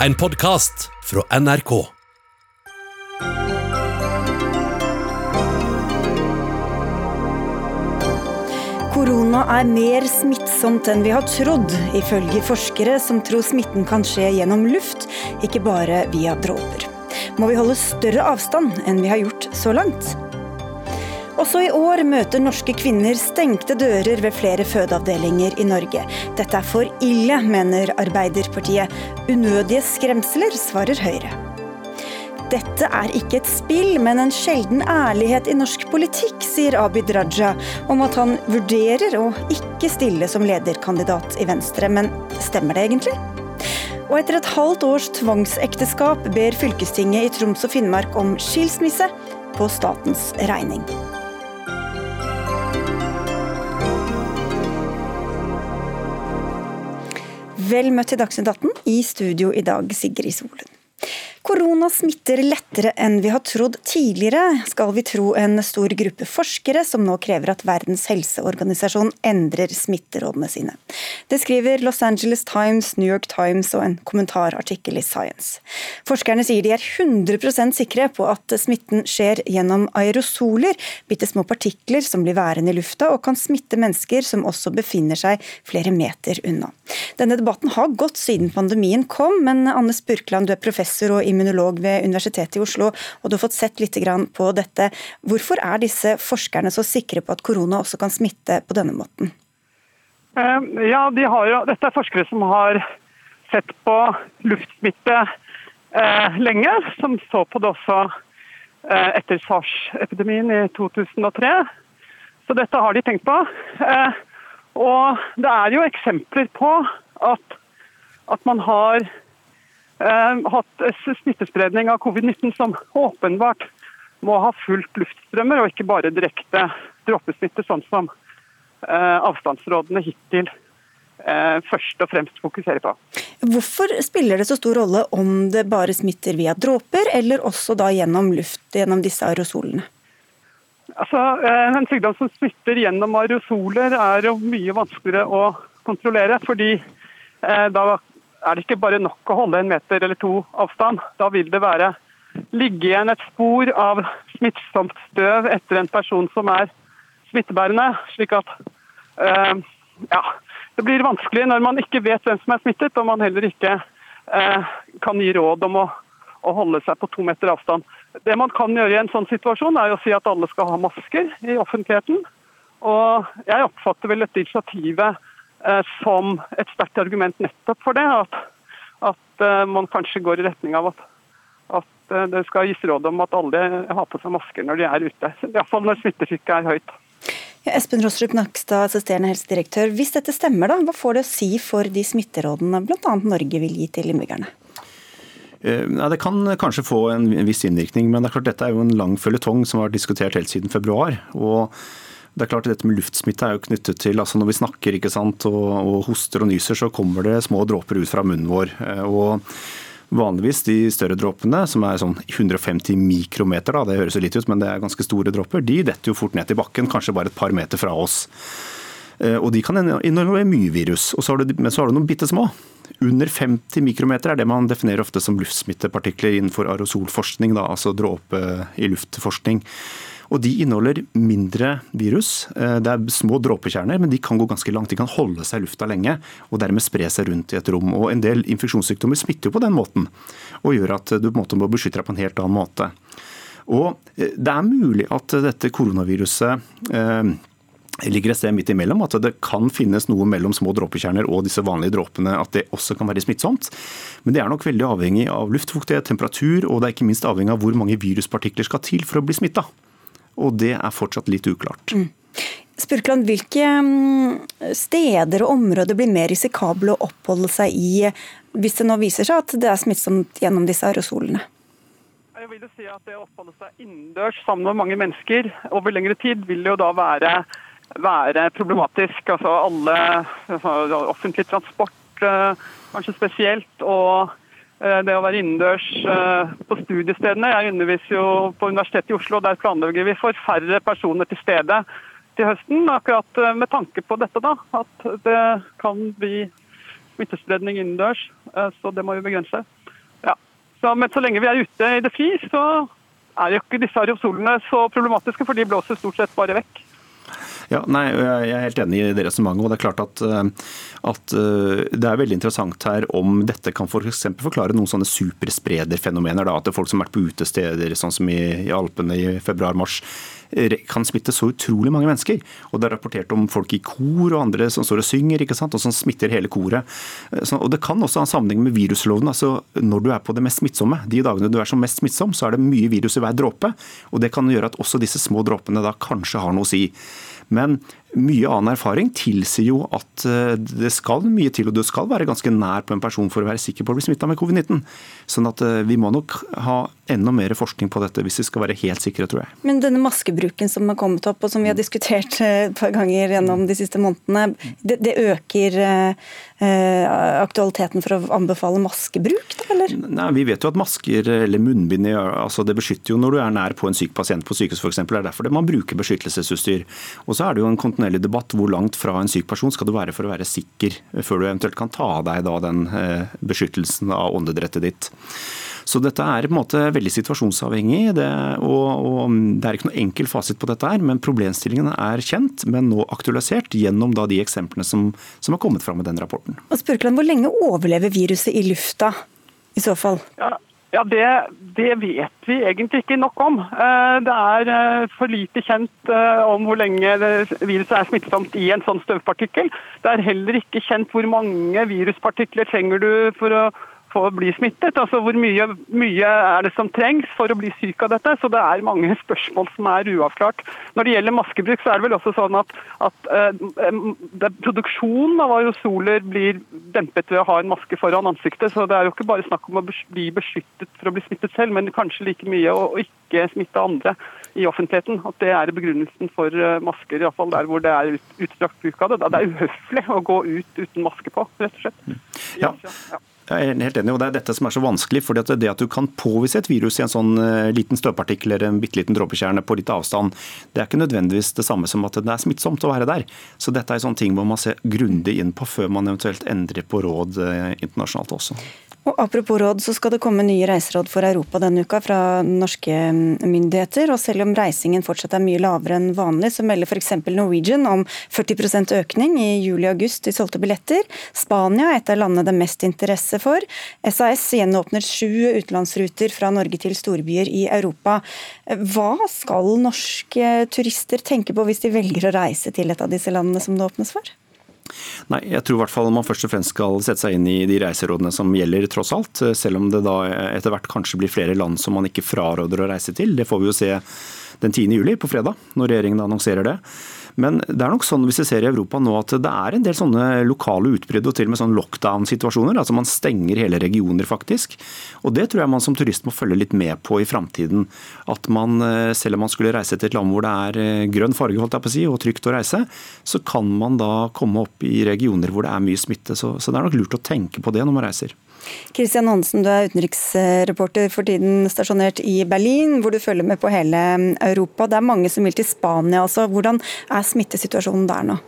En podkast fra NRK. Korona er mer smittsomt enn vi har trodd, ifølge forskere som tror smitten kan skje gjennom luft, ikke bare via dråper. Må vi holde større avstand enn vi har gjort så langt? Også i år møter norske kvinner stengte dører ved flere fødeavdelinger i Norge. Dette er for ille, mener Arbeiderpartiet. Unødige skremsler, svarer Høyre. Dette er ikke et spill, men en sjelden ærlighet i norsk politikk, sier Abid Raja om at han vurderer å ikke stille som lederkandidat i Venstre. Men stemmer det egentlig? Og etter et halvt års tvangsekteskap ber fylkestinget i Troms og Finnmark om skilsmisse på statens regning. Vel møtt til Dagsnytt 18. I studio i dag, Sigrid Solund. Korona smitter lettere enn vi har trodd tidligere, skal vi tro en stor gruppe forskere som nå krever at Verdens helseorganisasjon endrer smitterådene sine. Det skriver Los Angeles Times, New York Times og en kommentarartikkel i Science. Forskerne sier de er 100% sikre på at smitten skjer gjennom aerosoler, bitte små partikler som blir værende i lufta og kan smitte mennesker som også befinner seg flere meter unna. Denne debatten har gått siden pandemien kom, men Anne Spurkland, du er professor og immunolog ved Universitetet i Oslo, og du har fått sett litt på dette. Hvorfor er disse forskerne så sikre på at korona også kan smitte på denne måten? Eh, ja, de jo, Dette er forskere som har sett på luftsmitte eh, lenge. Som så på det også eh, etter SARS-epidemien i 2003. Så dette har de tenkt på. Eh, og det er jo eksempler på at, at man har hatt smittespredning av covid-19 som åpenbart må ha fulgt luftstrømmer, og ikke bare direkte dråpesmitte, sånn som eh, avstandsrådene hittil eh, først og fremst fokuserer på. Hvorfor spiller det så stor rolle om det bare smitter via dråper, eller også da gjennom luft, gjennom disse aerosolene? Altså, En sykdom som smitter gjennom aerosoler er jo mye vanskeligere å kontrollere. fordi da er det ikke bare nok å holde en meter eller to avstand. Da vil det være ligge igjen et spor av smittsomt støv etter en person som er smittebærende. slik at uh, ja, det blir vanskelig når man ikke vet hvem som er smittet, og man heller ikke uh, kan gi råd om å, å, holde seg på to meter avstand. Det man kan gjøre i en sånn situasjon, er å si at alle skal ha masker i offentligheten. Og jeg oppfatter vel dette initiativet Eh, som et sterkt argument nettopp for det. At, at eh, man kanskje går i retning av at, at eh, det skal gis råd om at alle har på seg masker når de er ute. Iallfall når smittetrykket er høyt. Ja, Espen Rostrup Nakstad, assisterende helsedirektør. Hvis dette stemmer, da, hva får det å si for de smitterådene bl.a. Norge vil gi til innbyggerne? Ja, det kan kanskje få en viss innvirkning, men det er klart dette er jo en lang føljetong som har vært diskutert helt siden februar. og det er klart at Dette med luftsmitte er jo knyttet til altså Når vi snakker sant, og, og hoster og nyser, så kommer det små dråper ut fra munnen vår. Eh, og Vanligvis de større dråpene, som er sånn 150 mikrometer, da, det høres jo litt ut, men det er ganske store dråper, de detter jo fort ned til bakken, kanskje bare et par meter fra oss. Eh, og de kan inneholde mye virus. Og så har du, men så har du noen bitte små. Under 50 mikrometer er det man definerer ofte som luftsmittepartikler innenfor aerosolforskning, da, altså dråpe i luftforskning. Og De inneholder mindre virus. Eh, det er små dråpekjerner, men de kan gå ganske langt. De kan holde seg i lufta lenge og dermed spre seg rundt i et rom. Og En del infeksjonssykdommer smitter jo på den måten, og gjør at du på en måte må beskytte deg på en helt annen måte. Og eh, Det er mulig at dette koronaviruset eh, ligger et sted midt imellom. At det kan finnes noe mellom små dråpekjerner og disse vanlige dråpene. At det også kan være smittsomt. Men det er nok veldig avhengig av luftfuktighet, temperatur, og det er ikke minst avhengig av hvor mange viruspartikler skal til for å bli smitta og det er fortsatt litt uklart. Mm. Spurkland, hvilke mm, steder og områder blir mer risikable å oppholde seg i hvis det nå viser seg at det er smittsomt gjennom disse aerosolene? Jeg vil jo si at Det å oppholde seg innendørs sammen med mange mennesker over lengre tid vil jo da være, være problematisk. Altså alle altså Offentlig transport eh, kanskje spesielt. og det å være innendørs eh, på studiestedene. Jeg underviser jo på Universitetet i Oslo, og der planlegger vi for færre personer til stede til høsten. Akkurat eh, med tanke på dette, da. At det kan bli smittespredning innendørs. Så det må vi begrense. Så, men så lenge vi er ute i det fri, så er jo ikke disse aerosolene så problematiske, for de blåser stort sett bare vekk. Ja, nei, Jeg er helt enig i det resonnementet. Det er klart at, eh, at, eh, det er veldig interessant her om dette kan for forklare noen sånne supersprederfenomener. At det er folk som har vært på utesteder, sånn som i, i Alpene i februar-mars, kan smitte så utrolig mange mennesker. Og Det er rapportert om folk i kor og andre som står og synger, ikke sant? og som smitter hele koret. Eh, og Det kan også ha sammenheng med virusloven. altså Når du er på det mest smittsomme, de dagene du er som mest smittsom, så er det mye virus i hver dråpe. Og Det kan gjøre at også disse små dråpene da kanskje har noe å si. Men mye annen erfaring tilsier jo at eh, det skal mye til, og du skal være ganske nær på en person for å være sikker på å bli smitta med covid-19. Sånn at eh, vi må nok ha enda mer forskning på dette hvis vi skal være helt sikre, tror jeg. Men denne maskebruken som har kommet opp, og som vi har diskutert eh, et par ganger gjennom de siste månedene, det, det øker aktualiteten for å anbefale maskebruk, da, eller? Nei, Vi vet jo at masker eller munnbind altså det beskytter jo når du er nær på en syk pasient på sykehus f.eks. Det er derfor det man bruker beskyttelsesutstyr. Og så er det jo en kontinuerlig kontinuerlig debatt hvor langt fra en syk person skal du være for å være sikker, før du eventuelt kan ta av deg da den eh, beskyttelsen av åndedrettet ditt. Så dette er på en måte veldig situasjonsavhengig, det, og, og, det er ikke noe enkel fasit på dette her, men problemstillingene er kjent, men nå aktualisert gjennom da de eksemplene som, som har kommet fram med den rapporten. Og Spurkland, Hvor lenge overlever viruset i lufta i så fall? Ja, ja, det, det, vet vi egentlig ikke nok om. Eh, det er eh, for lite kjent eh, om hvor lenge viruset er smittsomt i en sånn støvpartikkel. Det er heller ikke kjent hvor mange viruspartikler trenger du for å for å bli smittet. Altså Hvor mye, mye, er det som trengs for å bli syk av dette? Så Det er mange spørsmål som er uavklart. Når det gjelder maskebruk, så er det vel også sånn at, at uh, produksjonen av aerosoler blir dempet ved å ha en maske foran ansiktet. Så det er jo ikke bare snakk om å bli beskyttet for å bli smittet selv, men kanskje like mye å ikke smitte andre i offentligheten. At det er begrunnelsen for eh, masker, iallfall der hvor det er utstrakt bruk av det. Det er uhøflig å gå ut uten maske på, rett og slett. Ja. ja. Jeg er helt enig, og Det er dette som er så vanskelig. fordi at Det at du kan påvise et virus i en sånn eh, liten støvpartikkel eller en bitte liten dråpekjerne på litt avstand, det er ikke nødvendigvis det samme som at det er smittsomt å være der. Så Dette er sånne ting må man se grundig inn på før man eventuelt endrer på råd eh, internasjonalt også. Og Apropos råd, så skal det komme nye reiseråd for Europa denne uka fra norske mm, myndigheter. og Selv om reisingen fortsatt er mye lavere enn vanlig, så melder f.eks. Norwegian om 40% økning i juli og august i solgte billetter. Spania er et av landene det mest interesse for. SAS gjenåpner sju utenlandsruter fra Norge til storbyer i Europa. Hva skal norske turister tenke på hvis de velger å reise til et av disse landene som det åpnes for? Nei, jeg tror i hvert fall man først og fremst skal sette seg inn i de reiserådene som gjelder, tross alt. Selv om det da etter hvert kanskje blir flere land som man ikke fraråder å reise til. Det får vi jo se den 10. juli, på fredag, når regjeringen annonserer det. Men det er nok sånn hvis vi ser i Europa nå at det er en del sånne lokale utbrudd og til og med sånn lockdown-situasjoner. Altså man stenger hele regioner, faktisk. Og det tror jeg man som turist må følge litt med på i framtiden. At man, eh, selv om man skulle reise til et land hvor det er eh, grønn farge holdt jeg på å si, og trygt å reise, så kan man da komme opp i regioner hvor det er mye smitte. Så, så det er nok lurt å tenke på det når man reiser. Kristian Hansen, du er utenriksreporter for tiden stasjonert i Berlin, hvor du følger med på hele Europa. Det er mange som vil til Spania også. Hvordan er smittesituasjonen der nå?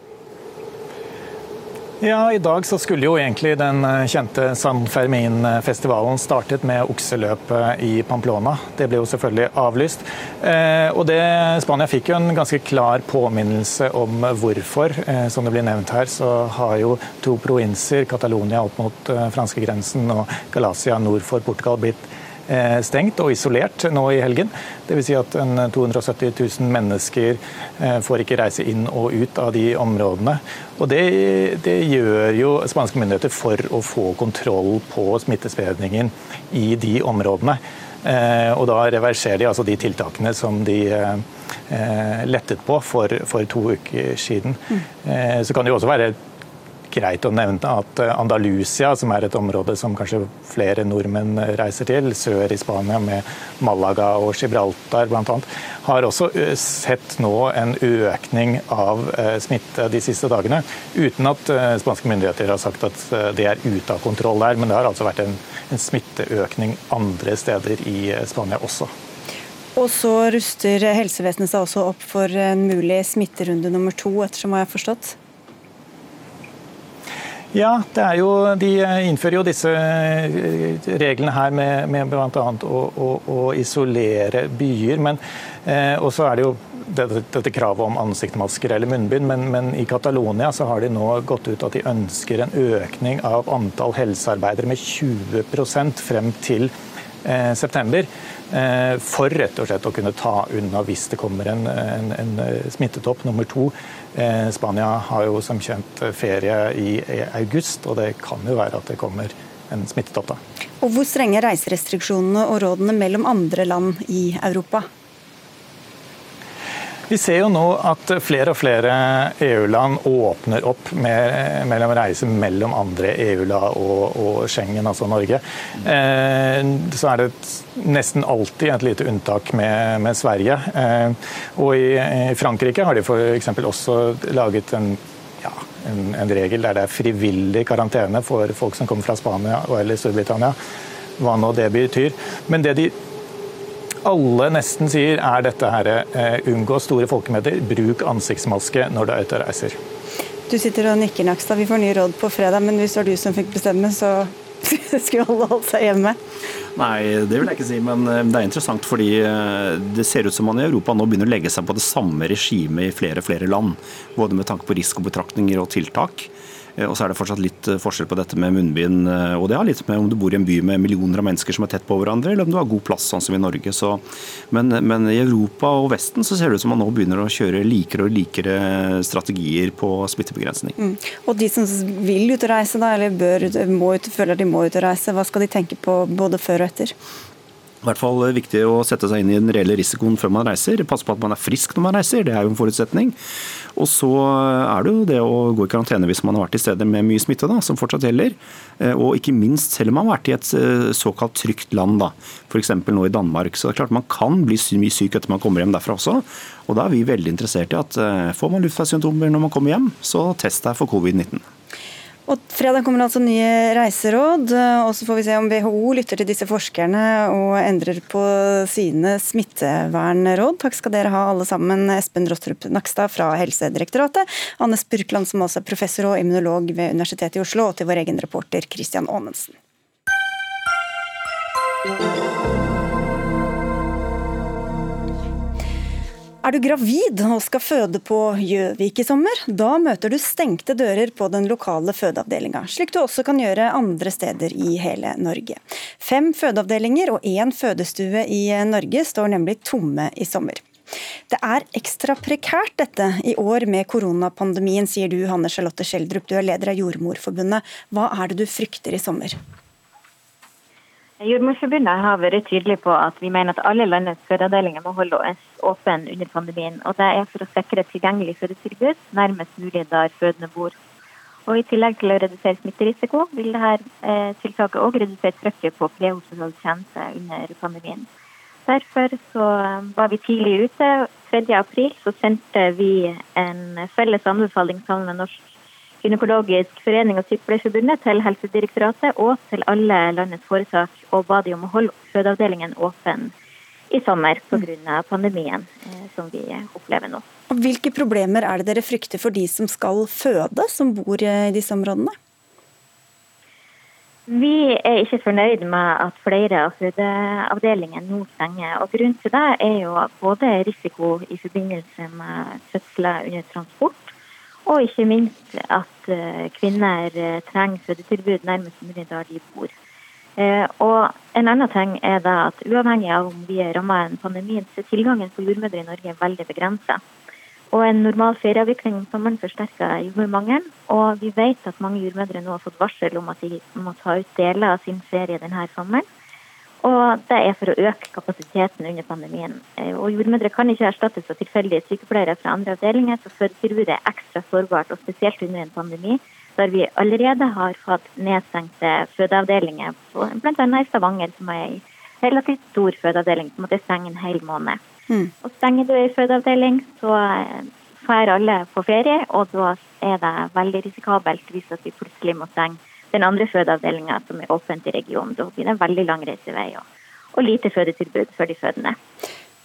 Ja, I dag så skulle jo egentlig den eh, kjente San Fermin-festivalen startet med okseløpet i Pamplona. Det ble jo selvfølgelig avlyst. Eh, og det, Spania fikk jo en ganske klar påminnelse om hvorfor. Eh, som det blir nevnt her, så har jo to provinser, Catalonia opp mot franskegrensen og Galacia nord for Portugal, blitt stengt og isolert nå i helgen. Dvs. Si at 270 000 mennesker eh, får ikke reise inn og ut av de områdene. Og det, det gjør jo spanske myndigheter for å få kontroll på smittespredningen i de områdene. Eh, og da reverserer de altså de tiltakene som de lettet på for, for to uker siden. Mm. Så kan det jo også være greit å nevne at eh, Andalusia, som er et område som kanskje flere nordmenn reiser til, sør i Spania med Malaga og Gibraltar bl.a., har også eh, sett nå en økning av eh, smitte de siste dagene. Uten at spanske myndigheter har sagt at det er ute av kontroll der. Men det har altså vært en, en smitteøkning andre steder i Spania også. Og så ruster helsevesenet seg også opp for en mulig smitterunde nummer to, ettersom jeg har forstått? Ja, jo, de innfører jo disse eh, reglene her med, med bl.a. Å, å, å, isolere byer. Men, eh, og så er det jo dette, dette, kravet om ansiktsmasker eller munnbind, men, men, i Catalonia så har de nå gått ut at de ønsker en økning av antall helsearbeidere med 20 frem til eh, september. Eh, for rett og slett å kunne ta unna hvis det kommer en, en, en smittetopp nummer to. Eh, Spania har jo som kjent ferie i, august, og det kan jo være at det kommer en smittetopp da. Og Hvor strenge reiserestriksjonene og rådene mellom andre land i Europa? Vi ser jo nå at flere og flere EU-land åpner opp med, mellom reise mellom andre EU-land og, og, Schengen, altså Norge. Eh, så er det nesten alltid et lite unntak med, med Sverige. Eh, og i, i, Frankrike har de f.eks. også laget en, en, en, regel der det er frivillig karantene for folk som kommer fra Spania eller Storbritannia. Hva nå det betyr. Men det de alle nesten sier, er dette her eh, unngå store folkemøter, bruk ansiktsmaske når du er ute og reiser. Du sitter og nikker, Nakstad. Vi får nye råd på fredag, men hvis det var du som fikk bestemme, så skulle alle holdt seg hjemme? Nei, det vil jeg ikke si, men eh, det er interessant fordi eh, det ser ut som man i Europa nå begynner å legge seg på det samme regimet i flere og flere land. Både med tanke på risikobetraktninger og tiltak. Eh, og så er det fortsatt litt eh, forskjell på dette med munnbind. Eh, og det har litt med om du bor i en by med millioner av mennesker som er tett på hverandre, eller om du har god plass, sånn som i Norge. Så, men, men, i Europa og Vesten så ser det ut som man nå begynner å kjøre likere og likere strategier på smittebegrensning. Mm. Og de som vil ut og reise, da, eller bør, må ut, føler de må ut og reise, hva skal de tenke på både før og etter? I hvert fall viktig å sette seg inn i den reelle risikoen før man reiser. Passe på at man er frisk når man reiser, det er jo en forutsetning. Og så er det jo det å gå i karantene hvis man har vært i steder med mye smitte, da, som fortsatt gjelder. Eh, og ikke minst selv om man har vært i et eh, såkalt trygt land, da. f.eks. nå i Danmark. Så det er klart man kan bli mye syk etter man kommer hjem derfra også. Og da er vi veldig interessert i at eh, får man luftveissymptomer når man kommer hjem, så test deg for covid-19. Og Fredag kommer altså nye reiseråd, og så får vi se om WHO lytter til disse forskerne og endrer på sine smittevernråd. Takk skal dere ha alle sammen. Espen Rostrup Nakstad fra Helsedirektoratet, Anne Spurkland som også er professor og immunolog ved Universitetet i Oslo, og til vår egen reporter Christian Aanensen. Er du gravid og skal føde på Gjøvik i sommer? Da møter du stengte dører på den lokale fødeavdelinga, slik du også kan gjøre andre steder i hele Norge. Fem fødeavdelinger og én fødestue i Norge står nemlig tomme i sommer. Det er ekstra prekært dette i år med koronapandemien, sier du Hanne Charlotte Schjelderup, du er leder av Jordmorforbundet. Hva er det du frykter i sommer? Jordmorforbundet har vært tydelig på at vi mener at alle landets fødeavdelinger må holdes åpne under pandemien. og Det er for å sikre et tilgjengelig fødetilbud nærmest mulig der fødende bor. Og I tillegg til å redusere smitterisiko, vil dette eh, tiltaket òg redusere trykket på prehospital under pandemien. Derfor eh, var vi tidlig ute. 3. april sendte vi en felles anbefaling sammen med Norsk Gynekologisk forening og Sykepleierforbundet til Helsedirektoratet og til alle landets foretak, og ba de om å holde fødeavdelingen åpen i sommer pga. pandemien eh, som vi opplever nå. Hvilke problemer er det dere frykter for de som skal føde, som bor i disse områdene? Vi er ikke fornøyd med at flere av fødeavdelingene nå stenger. og Grunnen til det er jo både risiko i forbindelse med fødsler under transport, og ikke minst at eh, kvinner eh, trenger fødetilbud nærmest mulig der de bor. Eh, og En annen ting er da at uavhengig av om vi er rammet av en pandemi, så er tilgangen på jordmødre i Norge veldig begrensa. Og en normal ferieavvikling om sommeren forsterker jordmormangelen. Og vi vet at mange jordmødre nå har fått varsel om at de må ta ut deler av sin ferie denne sommeren. Og det er for å øke kapasiteten under pandemien. Eh, og Jordmødre kan ikke erstattes av tilfeldige sykepleiere fra andre avdelinger, så fødetilbudet er ekstra sårbart, og spesielt under en pandemi der vi allerede har fått nedstengte fødeavdelinger, bl.a. i Stavanger, som er en relativt stor fødeavdeling som måtte stenge en hel måned. Mm. Og Stenger du en fødeavdeling, så drar eh, alle på ferie, og da er det veldig risikabelt hvis vi plutselig må stenge den andre fødeavdelinga som er åpent i regionen. Da blir det en veldig lang reisevei og, og lite fødetilbud for de fødende.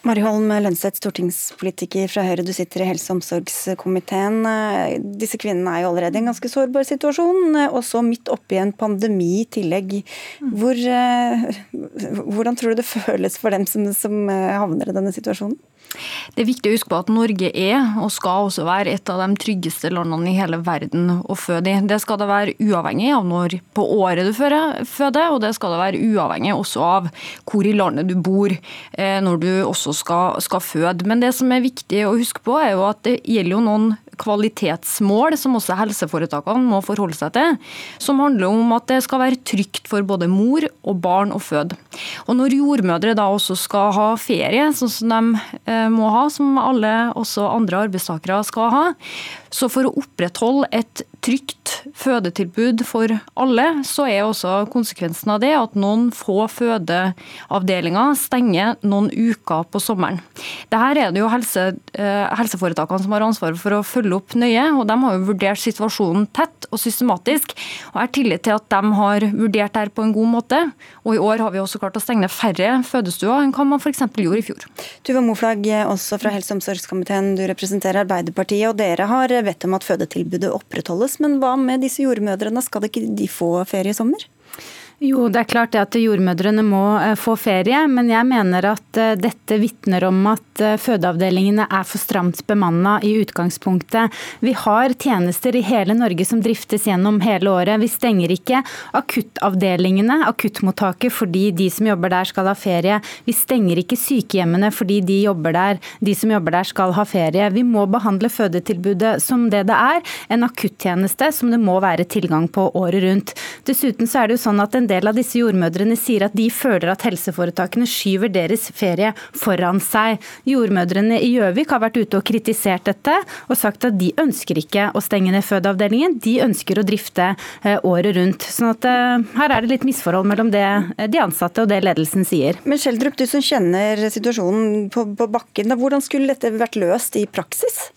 Mari Holm Lønseth, stortingspolitiker fra Høyre, du sitter i helse- og omsorgskomiteen. Disse kvinnene er jo allerede i en ganske sårbar situasjon, og så midt oppi en pandemi i tillegg. Hvor, hvordan tror du det føles for dem som, som havner i denne situasjonen? Det er viktig å huske på at Norge er, og skal også være, et av de tryggeste landene i hele verden å føde i. Det skal det være uavhengig av når på året du føder, og det skal det være uavhengig også av hvor i landet du bor eh, når du også skal, skal føde. Men det som er viktig å huske på, er jo at det gjelder jo noen kvalitetsmål som også helseforetakene må forholde seg til, som handler om at det skal være trygt for både mor og barn å føde. Og Når jordmødre da også skal ha ferie, sånn som de eh, må ha, som alle også andre arbeidstakere skal ha, så for å opprettholde et trygt fødetilbud for alle, så er også konsekvensen av det at noen få fødeavdelinger stenger noen uker på sommeren. Dette er det jo helse, eh, helseforetakene som har ansvaret for å følge opp nøye, og de har jo vurdert situasjonen tett og systematisk. og Jeg har tillit til at de har vurdert dette på en god måte. Og i år har vi også klart å stenge færre fødestuer enn hva man f.eks. gjorde i fjor. Tuva Moflag, også fra helse- og omsorgskomiteen, du representerer Arbeiderpartiet, og dere har bedt om at fødetilbudet opprettholdes. Men hva med disse jordmødrene, skal ikke de få ferie i sommer? Jo, det er klart at jordmødrene må eh, få ferie, men jeg mener at eh, dette vitner om at eh, fødeavdelingene er for stramt bemanna i utgangspunktet. Vi har tjenester i hele Norge som driftes gjennom hele året. Vi stenger ikke akuttavdelingene, akuttmottaket, fordi de som jobber der skal ha ferie. Vi stenger ikke sykehjemmene fordi de, jobber der, de som jobber der skal ha ferie. Vi må behandle fødetilbudet som det det er, en akuttjeneste som det må være tilgang på året rundt. Dessuten så er det jo sånn at en del av disse jordmødrene sier at de føler at helseforetakene skyver deres ferie foran seg. Jordmødrene i Gjøvik har vært ute og kritisert dette, og sagt at de ønsker ikke å stenge ned fødeavdelingen, de ønsker å drifte eh, året rundt. Sånn at eh, her er det litt misforhold mellom det eh, de ansatte og det ledelsen sier. Men Skjeldrup, du som kjenner situasjonen på, på bakken, hvordan skulle dette vært løst i praksis?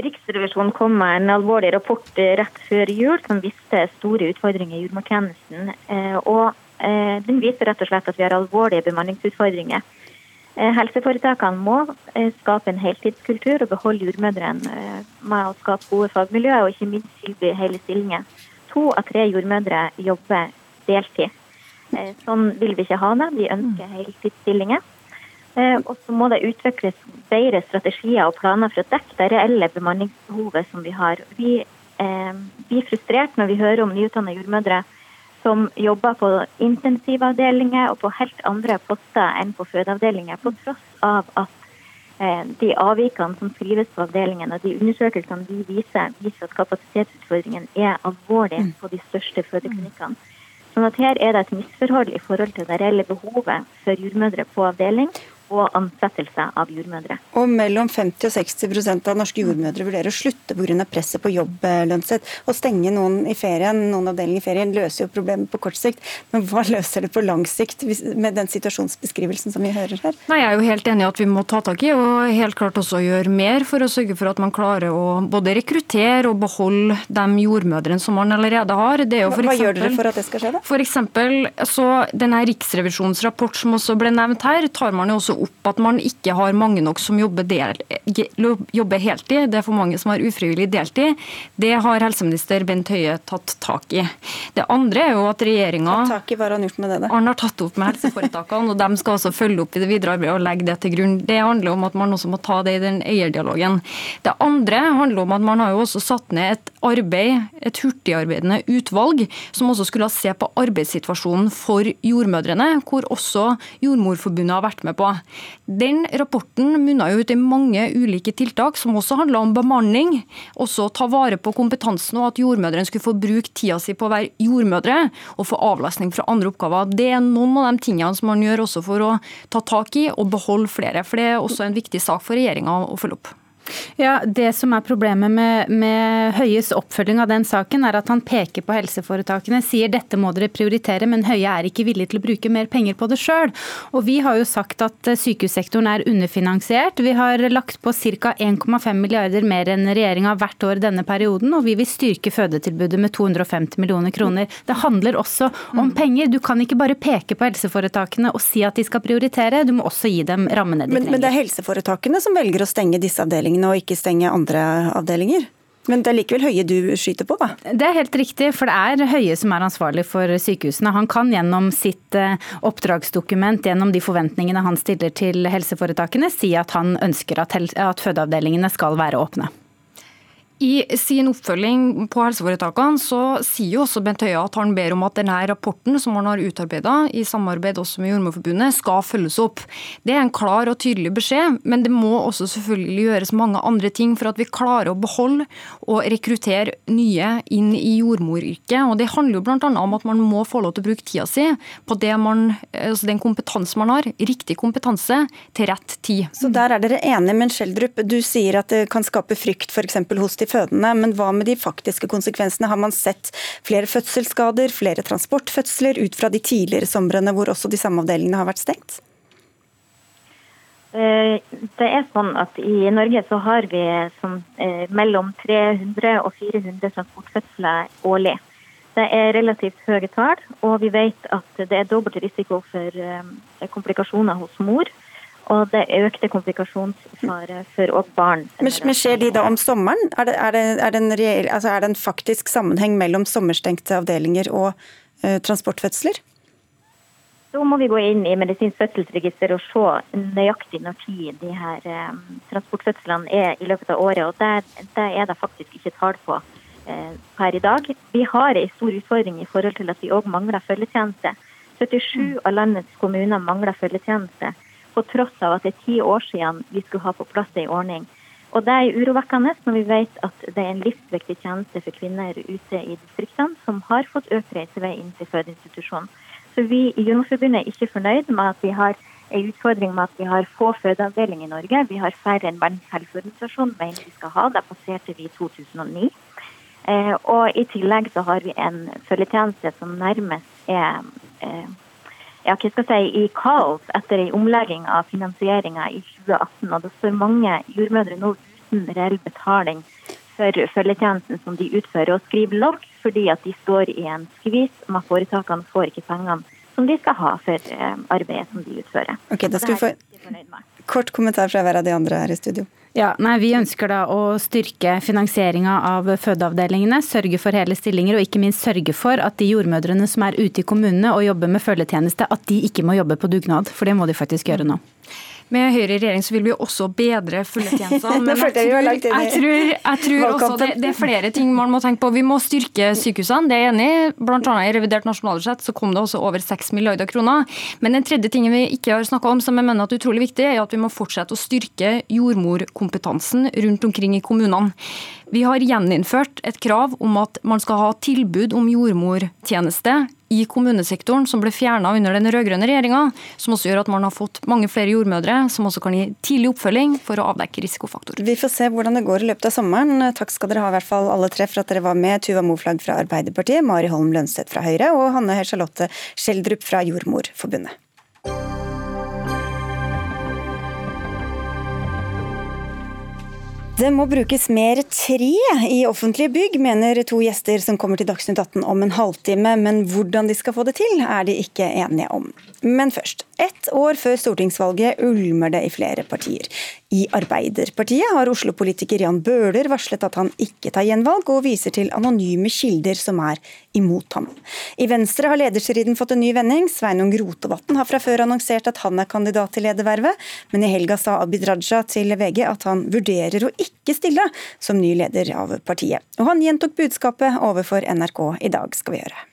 Riksrevisjonen kom med en alvorlig rapport rett før jul som viste store utfordringer i jordmortjenesten. Eh, og eh, Den viser rett og slett at vi har alvorlige bemanningsutfordringer. Eh, helseforetakene må skape en heltidskultur og beholde jordmødrene med å skape gode fagmiljøer og ikke minst tilby hele stillinger. To av tre jordmødre jobber deltid. Sånn vil vi ikke ha det. Vi ønsker heltidsstillinger. Eh, og så må det utvikles bedre strategier og planer for å dekke det reelle bemanningsbehovet som vi har. Vi eh, blir frustrert når vi hører om nyutdannede jordmødre som jobber på intensivavdelinger og på helt andre poster enn på fødeavdelinger, på tross av at eh, de avvikene som skrives på avdelingen og de undersøkelsene vi viser, viser at kapasitetsutfordringen er alvorlig mm. på de største fødeklinikkene. Sånn at Her er det et misforhold i forhold til det reelle behovet for jordmødre på avdeling og ansettelse av jordmødre. Og mellom 50 og 60% av norske jordmødre vurderer å slutte pga. presset på jobblønnsett. Å stenge noen i ferien, noen avdelinger i ferien løser jo problemet på kort sikt, men hva løser det på lang sikt med den situasjonsbeskrivelsen som vi hører her? Nei, Jeg er jo helt enig i at vi må ta tak i og helt klart også gjøre mer for å sørge for at man klarer å både rekruttere og beholde de jordmødrene som man allerede har. hva, eksempel, gjør dere for at det skal skje? da? For eksempel, så denne Riksrevisjonens rapport som også ble nevnt her, tar man jo også opp at man ikke har mange nok som jobber, del, jobber heltid. Det er for mange som har ufrivillig deltid. Det har helseminister Bent Høie tatt tak i. Det andre er jo at regjeringa Han har tatt opp med helseforetakene, og de skal også følge opp i det videre arbeidet og legge det til grunn. Det handler om at man også må ta det i den eierdialogen. Det andre handler om at man har jo også satt ned et arbeid, et hurtigarbeidende utvalg, som også skulle se på arbeidssituasjonen for jordmødrene, hvor også Jordmorforbundet har vært med på. Den rapporten munna ut i mange ulike tiltak, som også handla om bemanning. Også ta vare på kompetansen, og at jordmødrene skulle få bruke tida si på å være jordmødre og få avlastning fra andre oppgaver. Det er noen av de tingene som man gjør også for å ta tak i og beholde flere. For det er også en viktig sak for regjeringa å følge opp. Ja, Det som er problemet med, med, Høies oppfølging av den saken, er at han peker på helseforetakene, sier dette må dere prioritere, men Høie er ikke villig til å bruke mer penger på det sjøl. Vi har jo sagt at eh, sykehussektoren er underfinansiert. Vi har lagt på ca. 1,5 milliarder mer enn regjeringa hvert år denne perioden, og vi vil styrke fødetilbudet med 250 millioner kroner. Det handler også om mm. penger. Du kan ikke bare peke på helseforetakene og si at de skal prioritere, du må også gi dem rammene de trenger. Men, men det er helseforetakene som velger å stenge disse avdelingene og ikke stenge andre avdelinger? Men det er likevel Høie du skyter på, da? Det er helt riktig, for det er Høie som er ansvarlig for sykehusene. Han kan gjennom sitt eh, oppdragsdokument, gjennom de forventningene han stiller til helseforetakene, si at han ønsker at, at fødeavdelingene skal være åpne. I sin oppfølging på helseforetakene så sier jo også Bent Høie at han ber om at denne rapporten som han har utarbeida, i samarbeid også med Jordmorforbundet, skal følges opp. Det er en klar og tydelig beskjed, men det må også selvfølgelig gjøres mange andre ting for at vi klarer å beholde og rekruttere nye inn i jordmoryrket. Og Det handler jo bl.a. om at man må få lov til å bruke tida si på man, altså den kompetansen man har, riktig kompetanse, til rett tid. Så der er dere enige, men Schjelderup, du sier at det kan skape frykt f.eks. hos de fødende. Men hva med de faktiske konsekvensene? Har man sett flere fødselsskader, flere transportfødsler ut fra de tidligere somrene hvor også de samme avdelingene har vært stengt? Eh, det er sånn at I Norge så har vi sånn, eh, mellom 300 og 400 transportfødsler årlig. Det er relativt høye tall, og vi vet at det er dobbelt risiko for eh, komplikasjoner hos mor og det økte komplikasjonsfare for òg barn. Men, men, skjer de da om sommeren? Er det, er det, er det, en, reell, altså er det en, faktisk sammenheng mellom sommerstengte avdelinger og uh, transportfødsler? Da må vi gå inn i medisinsk fødselsregister og se nøyaktig når tid de her um, transportfødslene er i løpet av året. og Det, det er det faktisk ikke tall på uh, per i dag. Vi har en stor utfordring i forhold til at vi òg mangler følgetjeneste. 77 av landets kommuner mangler følgetjeneste på tross av at det er ti år siden vi skulle ha på plass en ordning. Og Det er urovekkende når vi vet at det er en livsviktig tjeneste for kvinner ute i distriktene som har fått økt reisevei inn til fødeinstitusjonen. Så Vi i Jordmorforbundet er ikke fornøyd med at vi har en utfordring med at vi har få fødeavdelinger i Norge. Vi har færre enn Verdens mener vi skal ha. Det passerte vi i 2009. Eh, og I tillegg så har vi en følgetjeneste som nærmest er eh, ja, hva skal jeg si, i kaos etter en omlegging av finansieringa i 2018. Og det står mange jordmødre nå uten reell betaling for følgetjenesten som de utfører, og skriver logg fordi at de står i en skvis om at foretakene får ikke pengene som de skal ha for eh, arbeidet som de utfører. Ok, Da skal vi få kort kommentar fra hver av de andre her i studio. Ja, nei, Vi ønsker da å styrke finansieringa av fødeavdelingene, sørge for hele stillinger og ikke minst sørge for at de jordmødrene som er ute i kommunene og jobber med følgetjeneste, at de ikke må jobbe på dugnad. For det må de faktisk gjøre nå. Med Høyre i regjering så vil vi også bedre følgetjenestene. Men jeg tror, jeg tror, jeg tror også det, det, er flere ting man må tenke på. Vi må styrke sykehusene, det er jeg enig i. Blant annet i revidert nasjonalbudsjett så kom det også over 6 milliarder kroner. Men den tredje tingen vi ikke har snakka om, som jeg mener er utrolig viktig, er at vi må fortsette å styrke jordmorkompetansen rundt omkring i kommunene. Vi har gjeninnført et krav om at man skal ha tilbud om jordmortjeneste i kommunesektoren, som ble fjerna under den rød-grønne regjeringa. Som også gjør at man har fått mange flere jordmødre, som også kan gi tidlig oppfølging for å avdekke risikofaktorer. Vi får se hvordan det går i løpet av sommeren. Takk skal dere ha i hvert fall alle tre for at dere var med. Tuva Moflag fra Arbeiderpartiet, Mari Holm Lønseth fra Høyre og Hanne Charlotte Skjeldrup fra Jordmorforbundet. Det må brukes mer tre i offentlige bygg, mener to gjester som kommer til Dagsnytt 18 om en halvtime. Men hvordan de skal få det til, er de ikke enige om. Men først. Ett år før stortingsvalget ulmer det i flere partier. I Arbeiderpartiet har Oslo-politiker Jan Bøhler varslet at han ikke tar gjenvalg, og viser til anonyme kilder som er imot ham. I Venstre har lederstriden fått en ny vending. Sveinung Rotevatn har fra før annonsert at han er kandidat til ledervervet, men i helga sa Abid Raja til VG at han vurderer å ikke stille som ny leder av partiet. Og han gjentok budskapet overfor NRK i dag, skal vi høre.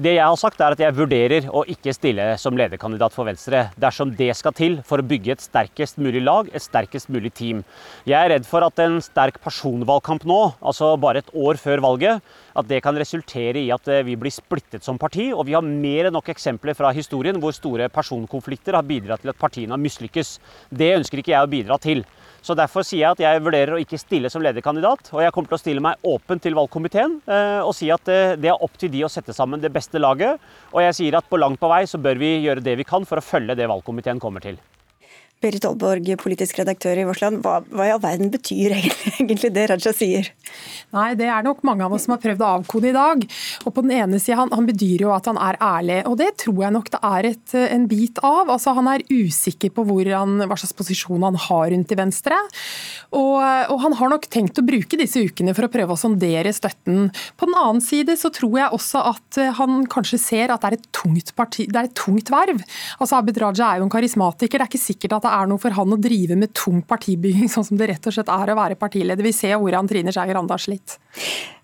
Det jeg har sagt er at jeg vurderer å ikke stille som lederkandidat for Venstre dersom det skal til for å bygge et sterkest mulig lag, et sterkest mulig team. Jeg er redd for at en sterk personvalgkamp nå, altså bare et år før valget, at det kan resultere i at eh, vi blir splittet som parti. Og vi har mer enn nok eksempler fra historien hvor store personkonflikter har bidratt til at partiene har mislykkes. Det ønsker ikke jeg å bidra til. Så Derfor sier jeg at jeg vurderer å ikke stille som lederkandidat. Og jeg kommer til å stille meg åpen til valgkomiteen eh, og si at eh, det er opp til de å sette sammen det beste laget. Og jeg sier at på langt på vei så bør vi gjøre det vi kan for å følge det valgkomiteen kommer til. Berit Aalborg, politisk redaktør i Vårsland. Hva, hva, i all verden betyr egentlig det Raja sier? Nei, Det er nok mange av oss som har prøvd å avkode i dag. Og på den ene siden, han, han, bedyrer jo at han er ærlig, og det tror jeg nok det er et, en bit av. Altså, Han er usikker på han, hva slags posisjon han har rundt i Venstre. Og, og, han har nok tenkt å bruke disse ukene for å prøve å sondere støtten. På den annen side så tror jeg også at han kanskje ser at det er et tungt, parti, det er et tungt verv. Altså Abid Raja er jo en karismatiker. Det er ikke sikkert at det er noe for han å drive med tung partibygging, sånn som det rett og slett er å være partileder. Vi ser hvordan Trine Skei Grande har slitt.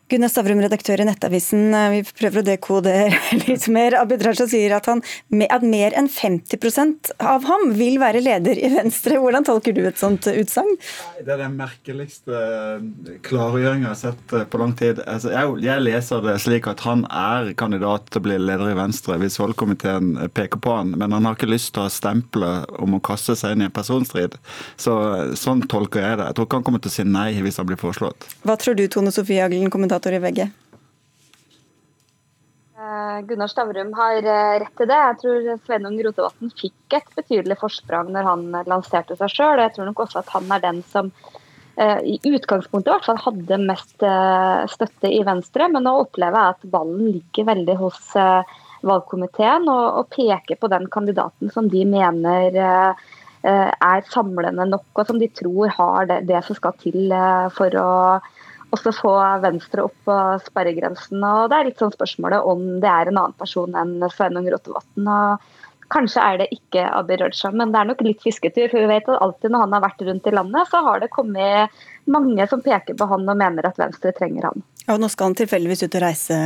Gunnar Stavrum, redaktør i Nettavisen. Eh, vi prøver å dekode litt mer. Abid Raja sier at, han, at mer enn 50% av ham vil være leder i Venstre. Hvordan tolker du et sånt utsagn? Det er den merkeligste klargjøringen klargjøringa jeg har sett eh, på lang tid. Altså, jeg, jeg, leser det slik at han er kandidat til å bli leder i Venstre hvis valgkomiteen peker på han, men han har ikke lyst til å stemple om å kaste seg inn i en personstrid. Så, sånn tolker jeg det. Jeg tror ikke han kommer til å si nei hvis han blir foreslått. Hva tror du, Tone Sofie Aglen, kommentator kommentator i VG. Eh, Gunnar Stavrum har eh, rett til det. Jeg tror Sveinung Rotevatn fikk et betydelig forsprang når han lanserte seg sjøl. Jeg tror nok også at han er den som eh, i utgangspunktet i hvert fall hadde mest støtte i Venstre. Men nå opplever jeg at ballen ligger veldig hos valgkomiteen og, peker på den kandidaten som de mener er samlende nok, og som de tror har det som skal til for å også få Venstre opp på sperregrensen. og Det er litt sånn spørsmålet om det er en annen person enn Sveinung Rotevatn. Kanskje er det ikke Abid Raja, men det er nok litt fisketur. For vi vet at alltid når han har vært rundt i landet, så har det kommet mange som peker på han og mener at Venstre trenger han. Og nå skal han tilfeldigvis ut og reise?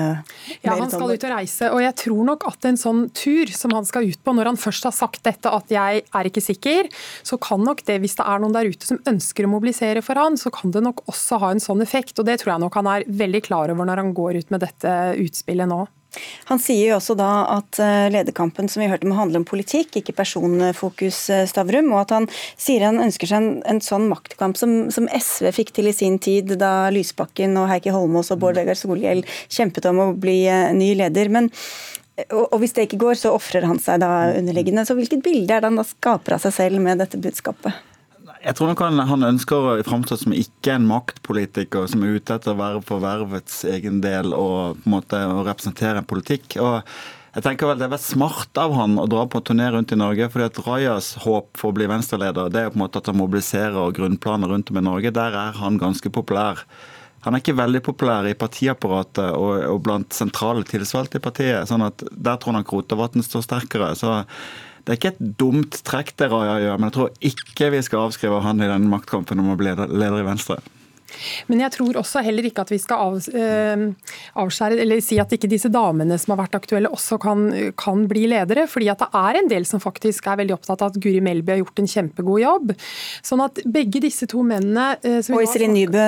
Ja, han skal ut og reise. Og jeg tror nok at en sånn tur som han skal ut på, når han først har sagt dette at jeg er ikke sikker, så kan nok det, hvis det er noen der ute som ønsker å mobilisere for han, så kan det nok også ha en sånn effekt. Og det tror jeg nok han er veldig klar over når han går ut med dette utspillet nå. Han sier jo også da at eh, lederkampen som vi hørte må handle om politikk, ikke personfokus, eh, Stavrum. Og at han sier han ønsker seg en, en sånn maktkamp som, som, SV fikk til i sin tid, da Lysbakken og Heikki Holmås og Bård Vegar Solhjell kjempet om å bli eh, ny leder. Men og, hvis det ikke går, så ofrer han seg da underliggende. Så hvilket bilde er det han da skaper av seg selv med dette budskapet? Jeg tror nok han, han ønsker å framstå som ikke en maktpolitiker som er ute etter å være for vervets egen del og på en måte å representere en politikk. og jeg tenker vel Det er smart av han å dra på turné rundt i Norge. fordi at Rajas håp for å bli venstreleder det er på en måte at han mobiliserer grunnplaner rundt om i Norge. Der er han ganske populær. Han er ikke veldig populær i partiapparatet og, og blant sentrale tillitsvalgte i partiet. sånn at Der tror han Rotevatn står sterkere. så det er ikke et dumt trekk det Raja gjør, men jeg tror ikke vi skal avskrive han i den maktkampen om å bli leder i Venstre. Men jeg tror også heller ikke at vi skal av, eh, avskjære eller si at ikke disse damene som har vært aktuelle også kan, kan, bli ledere. fordi at det er en del som faktisk er veldig opptatt av at Guri Melby har gjort en kjempegod jobb. Sånn at begge disse to mennene eh, Og Iselin Nybø.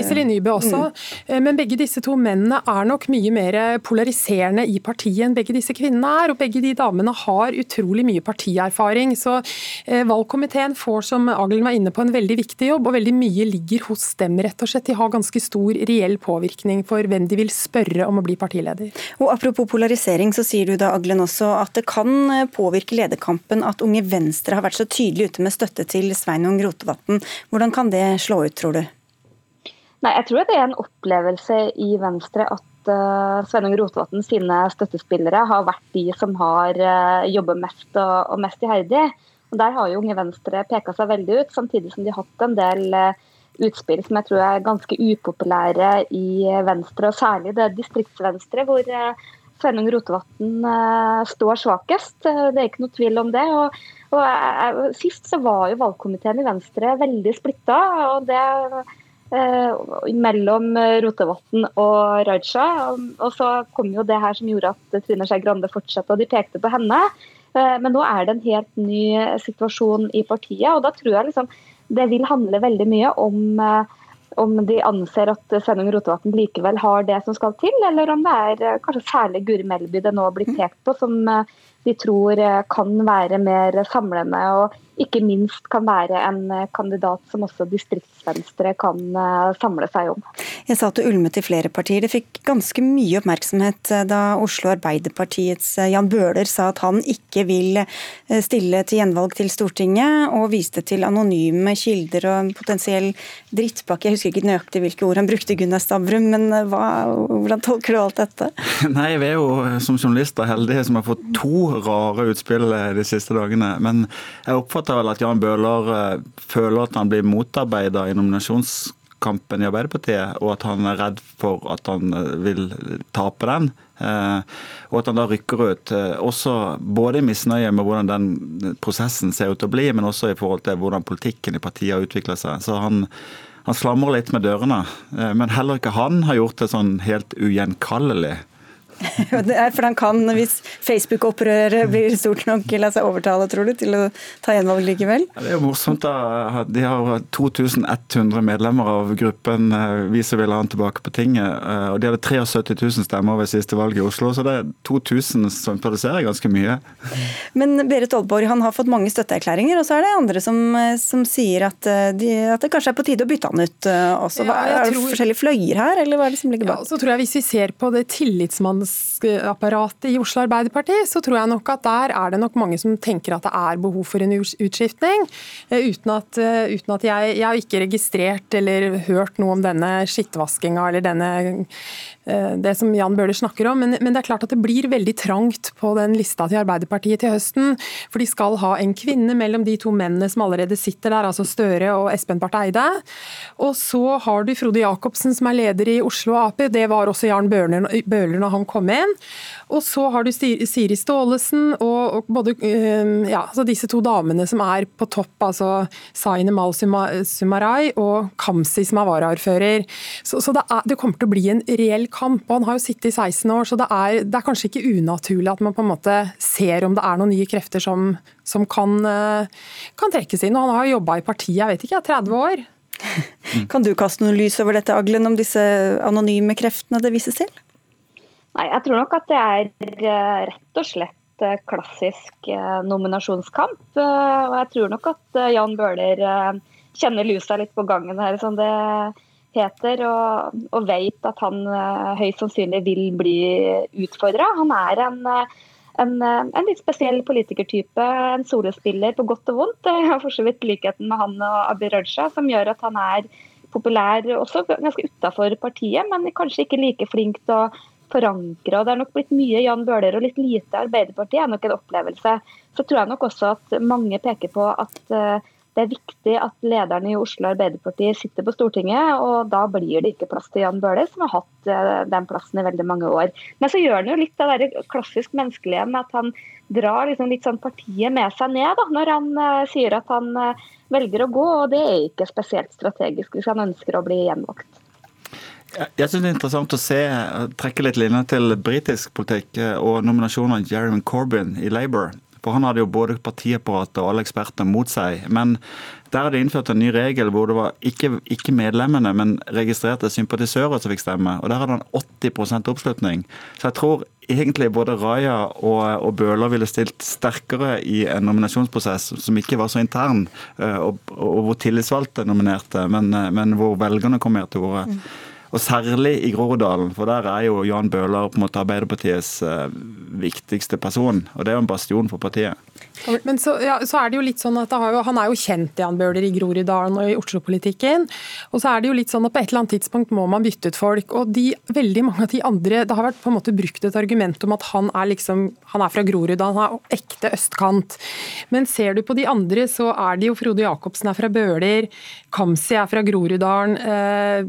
Iselin Nybø også. Mm. Eh, men begge disse to mennene er nok mye mer polariserende i partiet enn begge disse kvinnene er. Og begge de damene har utrolig mye partierfaring. Så eh, valgkomiteen får, som Aglen var inne på, en veldig viktig jobb, og veldig mye ligger hos dem rett og slett. De har ganske stor reell påvirkning for hvem de vil spørre om å bli partileder. Og Apropos polarisering, så sier du da Aglen også at det kan eh, påvirke lederkampen at Unge Venstre har vært så tydelig ute med støtte til Sveinung Rotevatn. Hvordan kan det slå ut, tror du? Nei, Jeg tror det er en opplevelse i Venstre at uh, Sveinung Rotevatn sine støttespillere har vært de som har uh, jobbet mest og, og mest iherdig. Og Der har jo Unge Venstre peka seg veldig ut, samtidig som de har hatt en del uh, utspill som jeg tror er ganske upopulære i Venstre, og særlig det distriktsvenstre, hvor eh, Sveinung Rotevatn eh, står svakest. Eh, det er ikke noe tvil om det. Og, og Sist så var jo valgkomiteen i Venstre veldig splitta. og det mellom Rotevatn og Raja. Og så kom jo det her som gjorde at Trine Skei Grande fortsatte, og de pekte på henne. Men nå er det en helt ny situasjon i partiet, og da tror jeg liksom det vil handle veldig mye om om de anser at Sveinung Rotevatn likevel har det som skal til, eller om det er kanskje særlig Guri Melby det nå blir pekt på som de tror kan være mer samlende. og ikke minst kan være en eh, kandidat som også distriktsvenstre kan eh, samle seg om. Jeg sa at du ulmet i flere partier. Det fikk ganske mye oppmerksomhet eh, da Oslo Arbeiderpartiets Jan Bøhler sa at han ikke vil stille til gjenvalg til Stortinget, og viste til anonyme kilder og en potensiell drittpakke. Jeg husker ikke nøyaktig hvilke ord han brukte, Gunnar Stavrum, men hva, hvordan tolker du alt dette? Nei, Vi er jo som journalister heldige som har fått to rare utspill de siste dagene. Men jeg oppfatter vel at Jan Bøhler eh, føler at han blir motarbeida i nominasjonskampen i Arbeiderpartiet, og at han er redd for at han eh, vil tape den. Eh, og at han da rykker ut. Også både i misnøye med hvordan den prosessen ser ut til å bli, men også i forhold til hvordan politikken i partiet har utvikla seg. Så han, han slamrer litt med dørene. Men heller ikke han har gjort det sånn helt ugjenkallelig. For han kan, hvis Facebook-opprøret blir stort nok, la seg overtale, tror du, til å ta gjenvalg likevel? det er jo morsomt. da. De har 2100 medlemmer av gruppen eh, Vi som vil ha han tilbake på tinget. Eh, og de hadde 73 000 stemmer ved siste valg i Oslo, så det er 2000 som produserer ganske mye. Men Berit Oldborg, han har fått mange støtteerklæringer, og så er det andre som, eh, som sier at, de, at, det kanskje er på tide å bytte han ut også. Hva, er det forskjellige fløyer her, eller hva er det som ligger bak? Ja, så tror jeg Hvis vi ser på det tillitsmanns lederapparatet i Oslo Arbeiderparti, så tror jeg nok at der er det nok mange som tenker at det er behov for en utskiftning. Eh, uten at, eh, uten at jeg, jeg har ikke registrert eller hørt noe om denne skittvaskinga eller denne det som Jan Bøhler snakker om. Men, men, det er klart at det blir veldig trangt på den lista til Arbeiderpartiet til høsten. For de skal ha en kvinne mellom de to mennene som allerede sitter der, altså Støre og Espen Barth Eide. Og så har du Frode Jacobsen som er leder i Oslo Ap. Det var også Jan Bøhler når han kom inn. Og så har du Siri Staalesen og, og både, eh, ja, altså disse to damene som er på topp, altså Zaine Mal Sumarai og Kamzy som er varaordfører. Så, så det, er, det kommer til å bli en reell kamp. og Han har jo sittet i 16 år, så det er, det er, kanskje ikke unaturlig at man på en måte ser om det er noen nye krefter som, som kan, eh, kan, trekkes inn. Og han har jo jobba i partiet jeg vet ikke, 30 år. Kan du kaste noe lys over dette, Aglen, om disse anonyme kreftene det vises til? Nei, Jeg tror nok at det er eh, rett og slett eh, klassisk nominasjonskamp. Og jeg tror nok at Jan Bøhler kjenner lusa litt på gangen her. som det heter, og, og vet at han høyst sannsynlig vil bli utfordra. Han er en, eh, en, eh, en, litt spesiell politikertype, en solospiller på godt og vondt. Jeg har for så vidt likheten med han og Abid Raja, som gjør at han er populær også ganske utafor partiet, men kanskje ikke like flink til å forankre. og Det er nok blitt mye Jan Bøhler og litt lite Arbeiderpartiet, er nok en opplevelse. Så tror jeg nok også at mange peker på at uh, det er viktig at lederen i Oslo Arbeiderparti sitter på Stortinget, og da blir det ikke plass til Jan Bøhler, som har hatt eh, den plassen i veldig mange år. Men så gjør han jo litt av det klassisk menneskelige med at han drar liksom litt sånn partiet med seg ned da, når han uh, sier at han velger å gå, og det er ikke spesielt strategisk hvis han ønsker å bli gjenvalgt. Jeg synes det er interessant å se, trekke litt linjer til britisk politikk og nominasjonen av Jeremy Corbyn i Labour. For han hadde jo både partiapparatet og alle ekspertene mot seg. Men der er det innført en ny regel hvor det var ikke, ikke medlemmene, men registrerte sympatisører som fikk stemme. Og der hadde han 80% oppslutning. Så jeg tror egentlig både Raja og, og Bøhler ville stilt sterkere i en nominasjonsprosess som ikke var så intern, eh, og, og hvor tillitsvalgte nominerte, men, eh, men hvor velgerne kom mer til orde. Og særlig i Groruddalen, for der er jo Jan Bøhler på en måte Arbeiderpartiets eh, viktigste person. Og det er jo en bastion for partiet. Men så, ja, så, er det jo litt sånn at jo, Han er jo kjent, Jan Bøhler, i Groruddalen og i Oslo-politikken. Og så er det jo litt sånn at på et eller annet tidspunkt må man bytte ut folk. Og de, veldig mange av de andre Det har vært på en måte brukt et argument om at han er liksom Han er fra Groruddalen, han er ekte østkant. Men ser du på de andre, så er det jo Frode Jacobsen er fra Bøhler, Kamzy er fra Groruddalen, eh,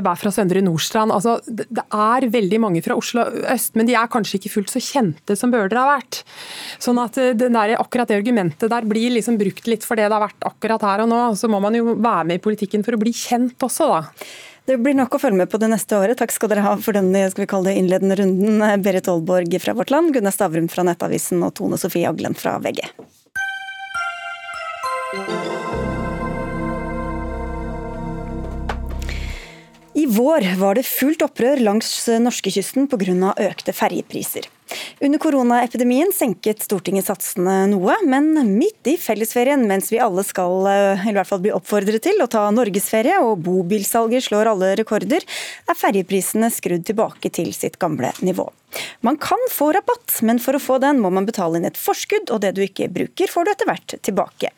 Zainab bær fra Søndre Nordstrand. Altså, det er veldig mange fra Oslo øst, men de er kanskje ikke fullt så kjente som Bøhler har vært. Sånn at eh, der, akkurat det argumentet der blir liksom brukt litt for det det har vært akkurat her og nå. Så må man jo være med i politikken for å bli kjent også, da. Det blir nok å følge med på det neste året. Takk skal dere ha for denne skal vi kalle det innledende runden. Berit Aalborg fra Vårt Land, Gunnar Stavrum fra Nettavisen og Tone Sofie Aglen fra VG. I vår var det fullt opprør langs norskekysten pga. økte ferjepriser. Under koronaepidemien senket Stortinget satsene noe, men midt i fellesferien, mens vi alle skal eh, i hvert fall bli oppfordret til å ta norgesferie og bobilsalget slår alle rekorder, er ferjeprisene skrudd tilbake til sitt gamle nivå. Man kan få rabatt, men for å få den må man betale inn et forskudd, og det du ikke bruker får du etter hvert tilbake.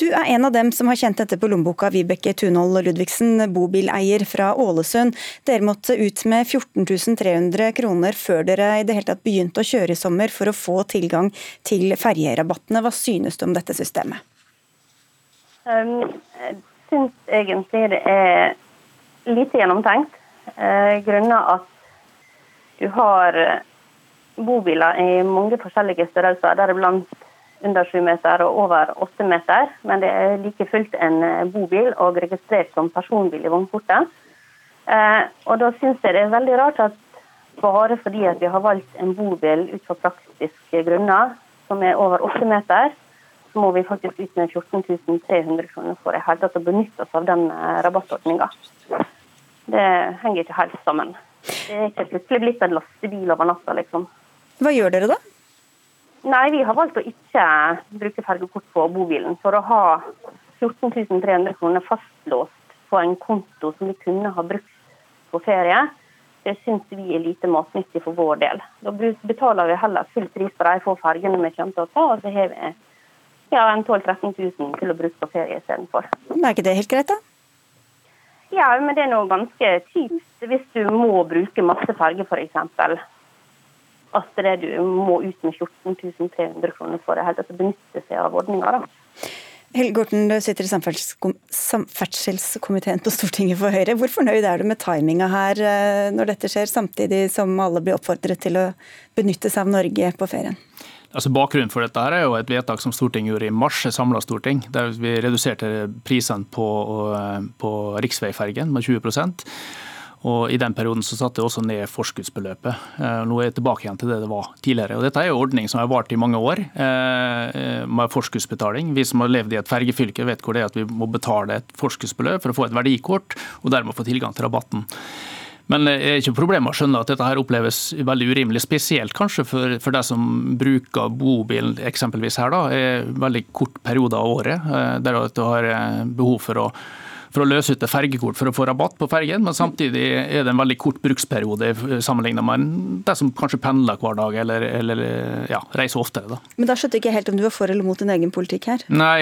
Du er en av dem som har kjent dette på lommeboka, Vibeke Tunhold Ludvigsen, bobileier fra Ålesund. Dere måtte ut med 14 300 kroner før dere i det hele tatt begynte å kjøre i sommer for å få tilgang til ferjerabattene. Hva synes du om dette systemet? Um, jeg syns egentlig det er lite gjennomtenkt. Uh, grunnet at du har eh, bobiler i mange forskjellige størrelser, deriblant under 7 meter og over 8 meter. Men det er like fullt en eh, bobil og registrert som personbil i vognporten. Eh, og da syns jeg det er veldig rart at bare fordi at vi har valgt en bobil ut fra praktiske grunner, som er over 8 meter, så må vi faktisk ut med 14 300 kroner for i hele tatt å benytte oss av den rabattordninga. Det henger ikke helt sammen. Det er ikke plutselig blitt en lastebil over natta, liksom. Hva gjør dere da? Nei, Vi har valgt å ikke bruke fergekort på bobilen for å ha 14 300 kroner fastlåst på en konto som vi kunne ha brukt på ferie. Det syns vi er lite matnyttig for vår del. Da betaler vi heller full pris på de få fergene vi kommer til å ta, og så har vi ja, 12 000-13 000 til å bruke på ferie istedenfor. Er ikke det helt greit, da? Ja, men det er noe ganske kjipt hvis du må bruke masse farge, f.eks. At det du må ut med 14 300 kroner for det, helt å benytte seg av ordninga. Helge Orten, du sitter i samferdselskomiteen på Stortinget for Høyre. Hvor fornøyd er du med timinga her eh, når dette skjer, samtidig som alle blir oppfordret til å benytte seg av Norge på ferien? Altså Bakgrunnen for dette her er jo et vedtak som Stortinget gjorde i mars, et samla storting, der vi reduserte prisene på, på riksveifergen med 20% og I den perioden så satte det også ned forskuddsbeløpet. Eh, nå er jeg tilbake igjen til det det var tidligere. Og dette er jo ordning som har vart i mange år, eh, med forskuddsbetaling. Vi som har levd i et fergefylke vet hvor det er at vi må betale et forskuddsbeløp for å få et verdikort, og dermed få tilgang til rabatten. Men det er ikke problemet å skjønne at dette her oppleves veldig urimelig, spesielt kanskje for, for de som bruker bobilen eksempelvis her, da, i veldig kort periode av året, eh, der du har eh, behov for å for å løse ut et fergekort for å få rabatt på fergen, men samtidig er det en veldig kort bruksperiode sammenlignet med de som kanskje pendler hver dag eller, eller ja, reiser oftere. Da. Men da skjønte jeg ikke helt om du var for eller mot din egen politikk her? Nei,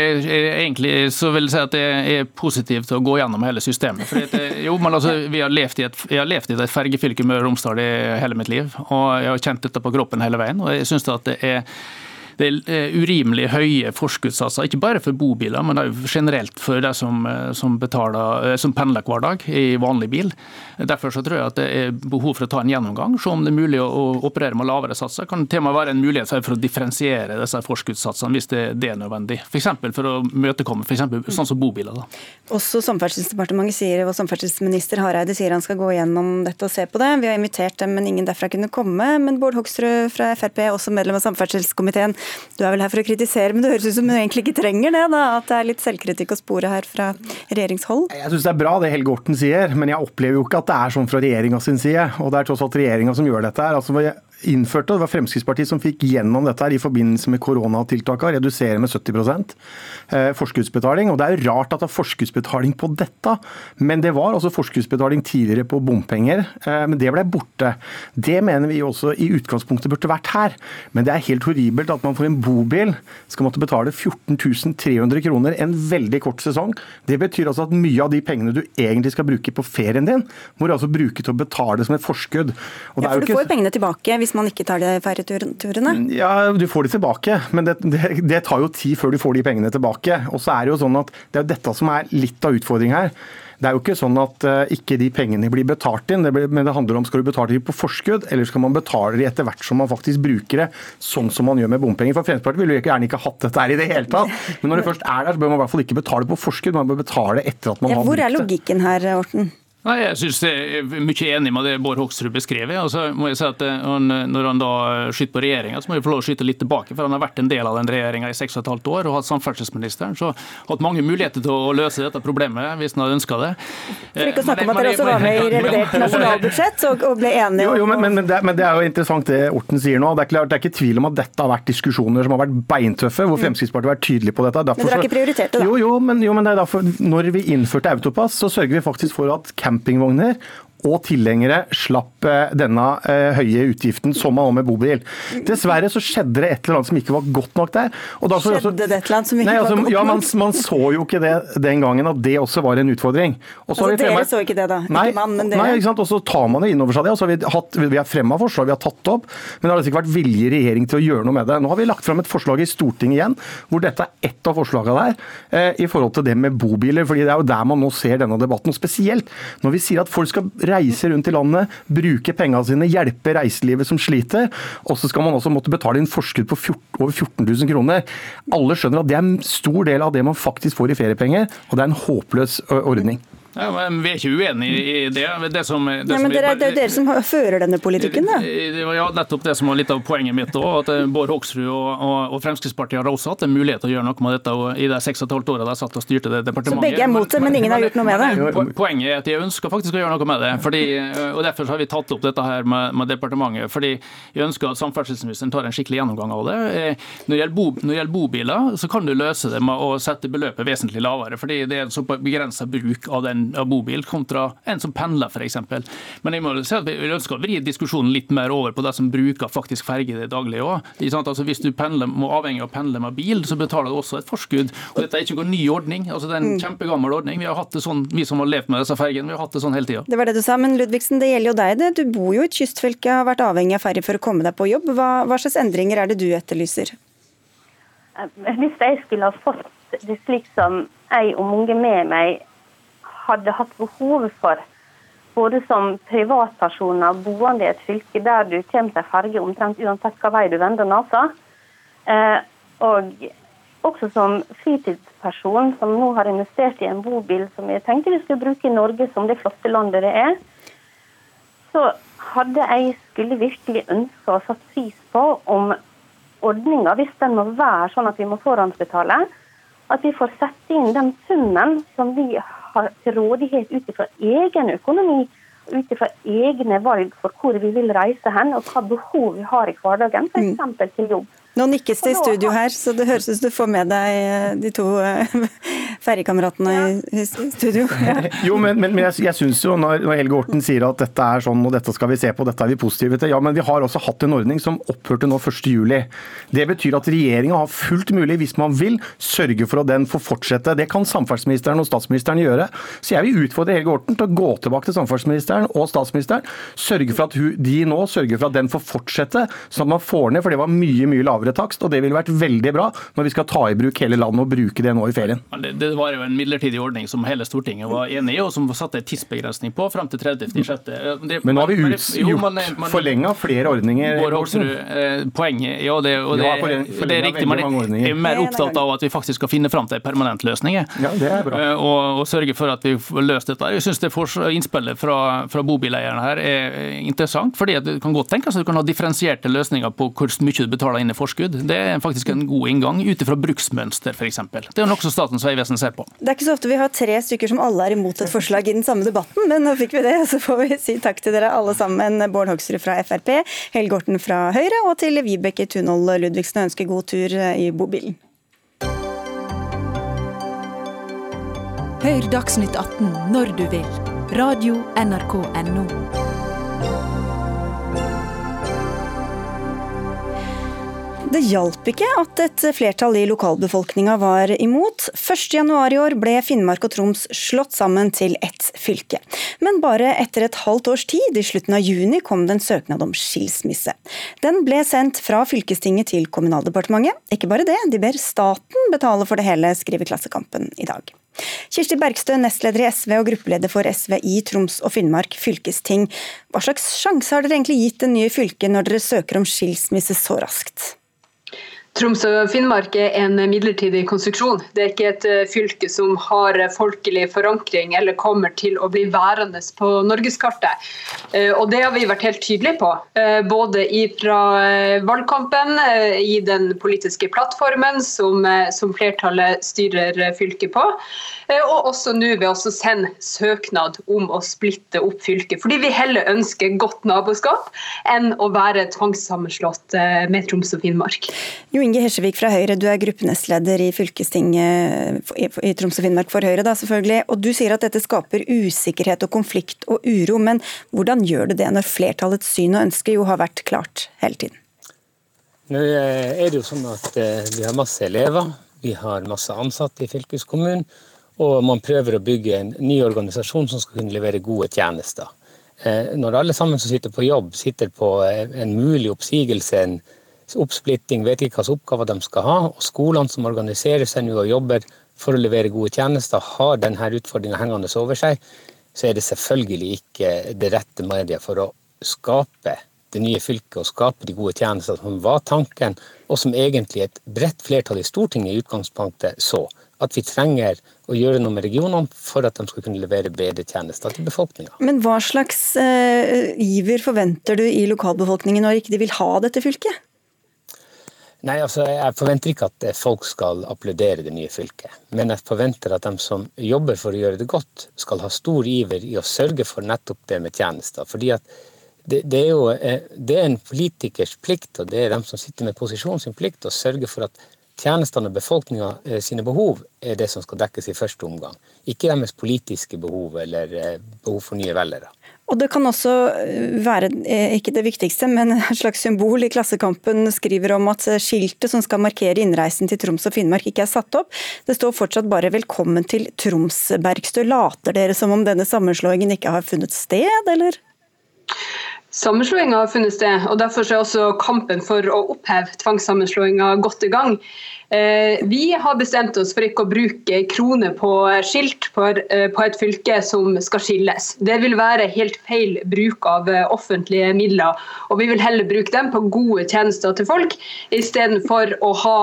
egentlig så vil jeg si at jeg er positiv til å gå gjennom hele systemet. For det, jo, men altså, vi har levd i et, jeg har levd i et fergefylke Møre og Romsdal i hele mitt liv, og jeg har kjent dette på kroppen hele veien. og jeg synes at det er det er eh, urimelig høye forskuddssatser, ikke bare for bobiler, men generelt for de som, eh, som, eh, som pendler hver dag i vanlig bil. Derfor så tror jeg at det er behov for å ta en gjennomgang, se om det er mulig å operere med lavere satser. Kan til og være en mulighet for å differensiere disse forskuddssatsene hvis det, det er nødvendig. F.eks. For, for å møtekomme for eksempel, sånn som bobiler. Da. Også Samferdselsdepartementet sier, og samferdselsminister Hareide sier han skal gå gjennom dette og se på det. Vi har invitert dem, men ingen derfra kunne komme. Men Bård Hoksrud fra Frp, også medlem av samferdselskomiteen, du er vel her for å kritisere, men det høres ut som du egentlig ikke trenger det? da, At det er litt selvkritikk å spore her fra regjeringshold? Jeg syns det er bra det Helge Orten sier, men jeg opplever jo ikke at det er sånn fra regjeringa sin side. Og det er tross alt regjeringa som gjør dette her. Altså, innførte, det var Fremskrittspartiet som fikk gjennom dette her i forbindelse med koronatiltakene, redusere med 70 eh, forskuddsbetaling. Og Det er jo rart at det er forskuddsbetaling på dette, men det var altså forskuddsbetaling tidligere på bompenger. Eh, men det ble borte. Det mener vi også i utgangspunktet burde vært her. Men det er helt horribelt at man for en bobil skal måtte betale 14 300 kroner en veldig kort sesong. Det betyr altså at mye av de pengene du egentlig skal bruke på ferien din, må du altså bruke til å betale som et forskudd. ja, for du får jo pengene tilbake hvis hvis man ikke tar de ferjeturene? Ja, du får de tilbake, men det, det, det, tar jo tid før du får de pengene tilbake. Og så er Det jo sånn at det er dette som er litt av utfordringen her. Det er jo ikke sånn at uh, ikke de pengene blir betalt inn, det blir, men det handler om skal du betale dem på forskudd, eller skal man betale dem etter hvert som man faktisk bruker det, sånn som man gjør med bompenger. For Fremskrittspartiet ville jo gjerne ikke hatt dette her i det hele tatt. Men når det først er der, så bør man i hvert fall ikke betale på forskudd, man bør betale etter at man ja, har brukt det. Hvor er logikken her, Orten? Nei, Jeg synes jeg er mye enig med det Bård Hoksrud beskrev. Altså, må jeg si at han, Når han da skyter på regjeringa, så må jeg få lov å skyte litt tilbake. For han har vært en del av den regjeringa i seks og et halvt år og hatt samferdselsministeren. Så hatt mange muligheter til å løse dette problemet hvis han hadde ønska det. For ikke å snakke om at dere også var med i revidert nasjonalbudsjett og, ble enige jo, jo, men, men, det, men, det, er jo interessant det Orten sier nå. Det er, klart, det er ikke tvil om at dette har vært diskusjoner som har vært beintøffe, hvor mm. Fremskrittspartiet har vært tydelig på dette. Derfor, men dere har ikke prioritert det, da? Jo, jo, men, jo, men det er derfor, når vi innførte Autopass, så sørger vi faktisk for at campingvogner og tilhengere slapp eh, denne uh, høye utgiften som man har med bobil. Dessverre så skjedde det et eller annet som ikke var godt nok der. skjedde også, det et eller annet som ikke nei, altså, var godt ja, man, man, så jo ikke det den gangen at det også var en utfordring. altså, dere fremmet, så ikke det, da? Nei, ikke man, men dere. Nei, ikke sant? og så tar man det inn over seg det. og så har Vi, hatt, vi har fremma forslag, vi har tatt det opp, men det har altså ikke vært vilje i regjering til å gjøre noe med det. Nå har vi lagt fram et forslag i Stortinget igjen, hvor dette er ett av forslagene der, eh, i forhold til det med bobiler. fordi det er jo der man nå ser denne debatten. og Spesielt når vi sier at folk skal reise rundt i landet bruke pengene sine, hjelpe reiselivet som sliter. Og så skal man også måtte betale inn forskudd på 14, over 14 000 kroner. Alle skjønner at det er en stor del av det man faktisk får i feriepenger, og det er en håpløs ordning. Ja, men Vi er ikke uenige i det. Det, som, det, ja, men det er, det er dere som fører denne politikken, da. Det var ja, nettopp det som var litt av poenget mitt òg. At eh, Bård Hoksrud og, og, og, Fremskrittspartiet har også hatt en mulighet til å gjøre noe med dette i de seks og et halvt årene de satt og styrte det departementet. Så begge er mot det, men ingen har gjort noe med det? Poenget er at jeg ønsker faktisk å gjøre noe med det. Fordi, og Derfor har vi tatt opp dette her med, med departementet. fordi jeg ønsker at samferdselsministeren tar en skikkelig gjennomgang av det. Eh, når det, gjelder, bo, når det gjelder bobiler, så kan du løse det med å sette beløpet vesentlig lavere. fordi det er en så begrensa bruk av, den, av bobil kontra en som pendler, f.eks. Men jeg må si at vi ønsker å vri diskusjonen litt mer over på de som bruker faktisk ferge i det daglige òg. Altså, hvis du pendler, må avhengig av å pendle med bil, så betaler du også et forskudd. Og Dette er ikke noen ny ordning. altså Det er en mm. kjempegammel ordning. Vi har hatt det sånn, vi som har levd med disse fergene, vi har hatt det sånn hele tida. Det var det du sa, men Ludvigsen, det gjelder jo deg. det. Du bor jo i et kystfylke, har vært avhengig av ferge for å komme deg på jobb. Hva, hva slags endringer er det du etterlyser? Eh, hvis jeg skulle ha fått det slik som jeg og mange med meg hadde hatt behov for, både som privatpersoner boende i et fylke der du kommer til ferge omtrent uansett hva vei du vender nesa, eh, og også som fritidsperson som nå har investert i en bobil som jeg tenkte vi skulle bruke i Norge som det flotte landet det er, så hadde jeg skulle virkelig ønske å satt pris på om ordninga, hvis den må være sånn at vi må forhåndsbetale, at vi får sette inn den summen som vi har til rådighet ut ifra egen økonomi ut ifra egne valg for hvor vi vil reise hen, og hva behov vi har i hverdagen, f.eks. Mm. til jobb. Nå nikkes det i studio her, så det høres ut som du får med deg eh, de to eh, ferjekameratene i studio. Ja. Jo, men, men, men jeg, jeg syns jo når, når, Helge Orten sier at dette er sånn og dette skal vi se på, dette er vi positive til. Ja, men vi har også hatt en ordning som opphørte nå 1.7. Det betyr at regjeringa har fullt mulig, hvis man vil, sørge for at den får fortsette. Det kan samferdselsministeren og statsministeren gjøre. Så jeg vil utfordre Helge Orten til å gå tilbake til samferdselsministeren og statsministeren. Sørge for at de nå sørger for at den får fortsette, sånn at man får ned, for det var mye, mye lavere takst. Og det ville vært veldig bra når vi skal ta i bruk hele landet og bruke det nå i ferien. Det, det var jo en midlertidig ordning som hele Stortinget var enig i, og som satte en tidsbegrensning på fram til 30.6. Men nå har vi ut, gjort forlenga flere ordninger. Bård Hoksrud, eh, poenget ja, det, og det, ja, det er riktig, men jeg er mer opptatt av at vi faktisk skal finne fram til en permanent løsning. Ja, det er bra. Eh, og, og sørge for at vi får løst dette. Jeg syns det innspillet fra, fra bobileierne her er interessant, fordi det kan godt tenkes at du kan ha differensierte løsninger på hvor mye du betaler inn i forskudd. Det er faktisk en god inngang ut ifra bruksmønster, f.eks. Det er noe som Statens vegvesen ser på. Det er ikke så ofte vi har tre stykker som alle er imot et forslag i den samme debatten, men nå fikk vi det. Så får vi si takk til dere alle sammen. Bård Hoksrud fra Frp, Helge Orten fra Høyre, og til Vibeke Tunhold Ludvigsen ønsker god tur i bobilen. Hør Dagsnytt 18 når du vil. Radio NRK Det hjalp ikke at et flertall i lokalbefolkninga var imot. 1.1 i år ble Finnmark og Troms slått sammen til ett fylke. Men bare etter et halvt års tid, i slutten av juni, kom det en søknad om skilsmisse. Den ble sendt fra fylkestinget til Kommunaldepartementet. Ikke bare det, de ber staten betale for det hele, skriver Klassekampen i dag. Kirsti Bergstø, nestleder i SV og gruppeleder for SV i Troms og Finnmark fylkesting. Hva slags sjanse har dere egentlig gitt det nye fylket når dere søker om skilsmisse så raskt? Troms og Finnmark er en midlertidig konstruksjon. Det er ikke et eh, fylke som har folkelig forankring eller kommer til å bli værende på norgeskartet. Eh, og Det har vi vært helt tydelige på, eh, både fra valgkampen, i den politiske plattformen som, som flertallet styrer fylket på, og også nå ved å sende søknad om å splitte opp fylket. Fordi vi heller ønsker godt naboskap enn å være tvangssammenslått med Troms og Finnmark. Jo Inge Hesjevik fra Høyre, du er gruppenestleder i fylkestinget i Troms og Finnmark for Høyre. Da, selvfølgelig. Og Du sier at dette skaper usikkerhet og konflikt og uro. Men hvordan gjør det det når flertallets syn og ønske jo har vært klart hele tiden? Nå er det jo sånn at eh, Vi har masse elever, vi har masse ansatte i fylkeskommunen. Og man prøver å bygge en ny organisasjon som skal kunne levere gode tjenester. Eh, når alle sammen som sitter på jobb, sitter på eh, en mulig oppsigelse, en oppsplitting, vet ikke hvilke oppgaver de skal ha. Og skolene som organiserer seg nå og jobber for å levere gode tjenester, har denne utfordringa hengende over seg, så er det selvfølgelig ikke det rette mediet for å skape det nye fylket og skape de gode tjenestene som var tanken, og som egentlig et bredt flertall i Stortinget i utgangspunktet så. At vi trenger å gjøre noe med regionene for at de skal kunne levere bedre tjenester til befolkninga. Men hva slags uh, iver forventer du i lokalbefolkningen når ikke de vil ha dette fylket? Nei, altså Jeg forventer ikke at folk skal applaudere det nye fylket. Men jeg forventer at de som jobber for å gjøre det godt, skal ha stor iver i å sørge for nettopp det med tjenester. Fordi at det, det, er jo eh, det er en politikers plikt, og det er dem som sitter med posisjon sin plikt, å sørge for at tjenestene og befolkninga eh, sine behov er det som skal dekkes i første omgang. Ikke deres politiske behov eller eh, behov for nye velgere. Og Det kan også eh, være, eh, ikke det viktigste, men et slags symbol i Klassekampen skriver om at skiltet som skal markere innreisen til Troms og Finnmark ikke er satt opp. Det står fortsatt bare 'Velkommen til Tromsbergstø'. Later dere som om denne sammenslåingen ikke har funnet sted, eller? Sammenslåinga har funnet sted, og derfor er også kampen for å oppheve tvangssammenslåinga godt i gang. Eh, vi har bestemt oss for ikke å bruke kroner på skilt eh, på et fylke som skal skilles. Det vil være helt feil bruk av eh, offentlige midler. Og vi vil heller bruke dem på gode tjenester til folk, istedenfor å ha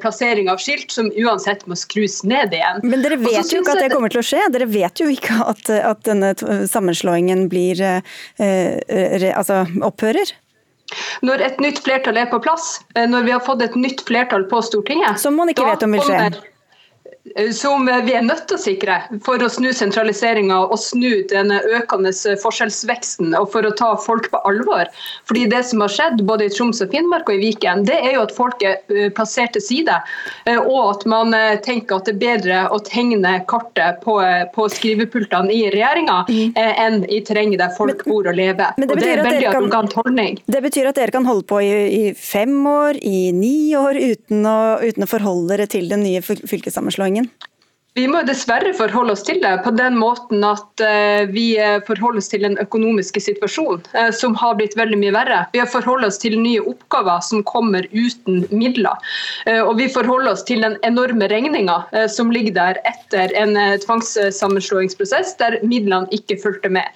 plassering av skilt som uansett må skrus ned igjen. Men dere vet jo ikke at det kommer til å skje. Dere vet jo ikke at, at denne sammenslåingen blir, eh, altså opphører? Når et nytt flertall er på plass, eh, når vi har fått et nytt flertall på Stortinget Som man ikke vet om vil skje. Eh, som vi er nødt til å sikre for å snu sentraliseringa og snu den økende forskjellsveksten og for å ta folk på alvor. Fordi Det som har skjedd både i Troms og Finnmark og i Viken, det er jo at folk er eh, plassert til side. Eh, og at man tenker at det er bedre å tegne kartet på, på skrivepultene i regjeringa mm. enn i terrenget der folk bor og lever. Men det, og det er veldig arrogant holdning. Det betyr at dere kan holde på i, i fem år, i ni år, uten å, uten å forholde dere til den nye fylkessammenslåingen? Regjeringen? Vi må dessverre forholde oss til det på den måten at eh, vi eh, forholder oss til den økonomiske situasjonen, eh, som har blitt veldig mye verre. Vi har forholdt oss til nye oppgaver som kommer uten midler. Og vi forholder oss til den enorme regninga som ligger der etter en tvangssammenslåingsprosess der midlene ikke fulgte med.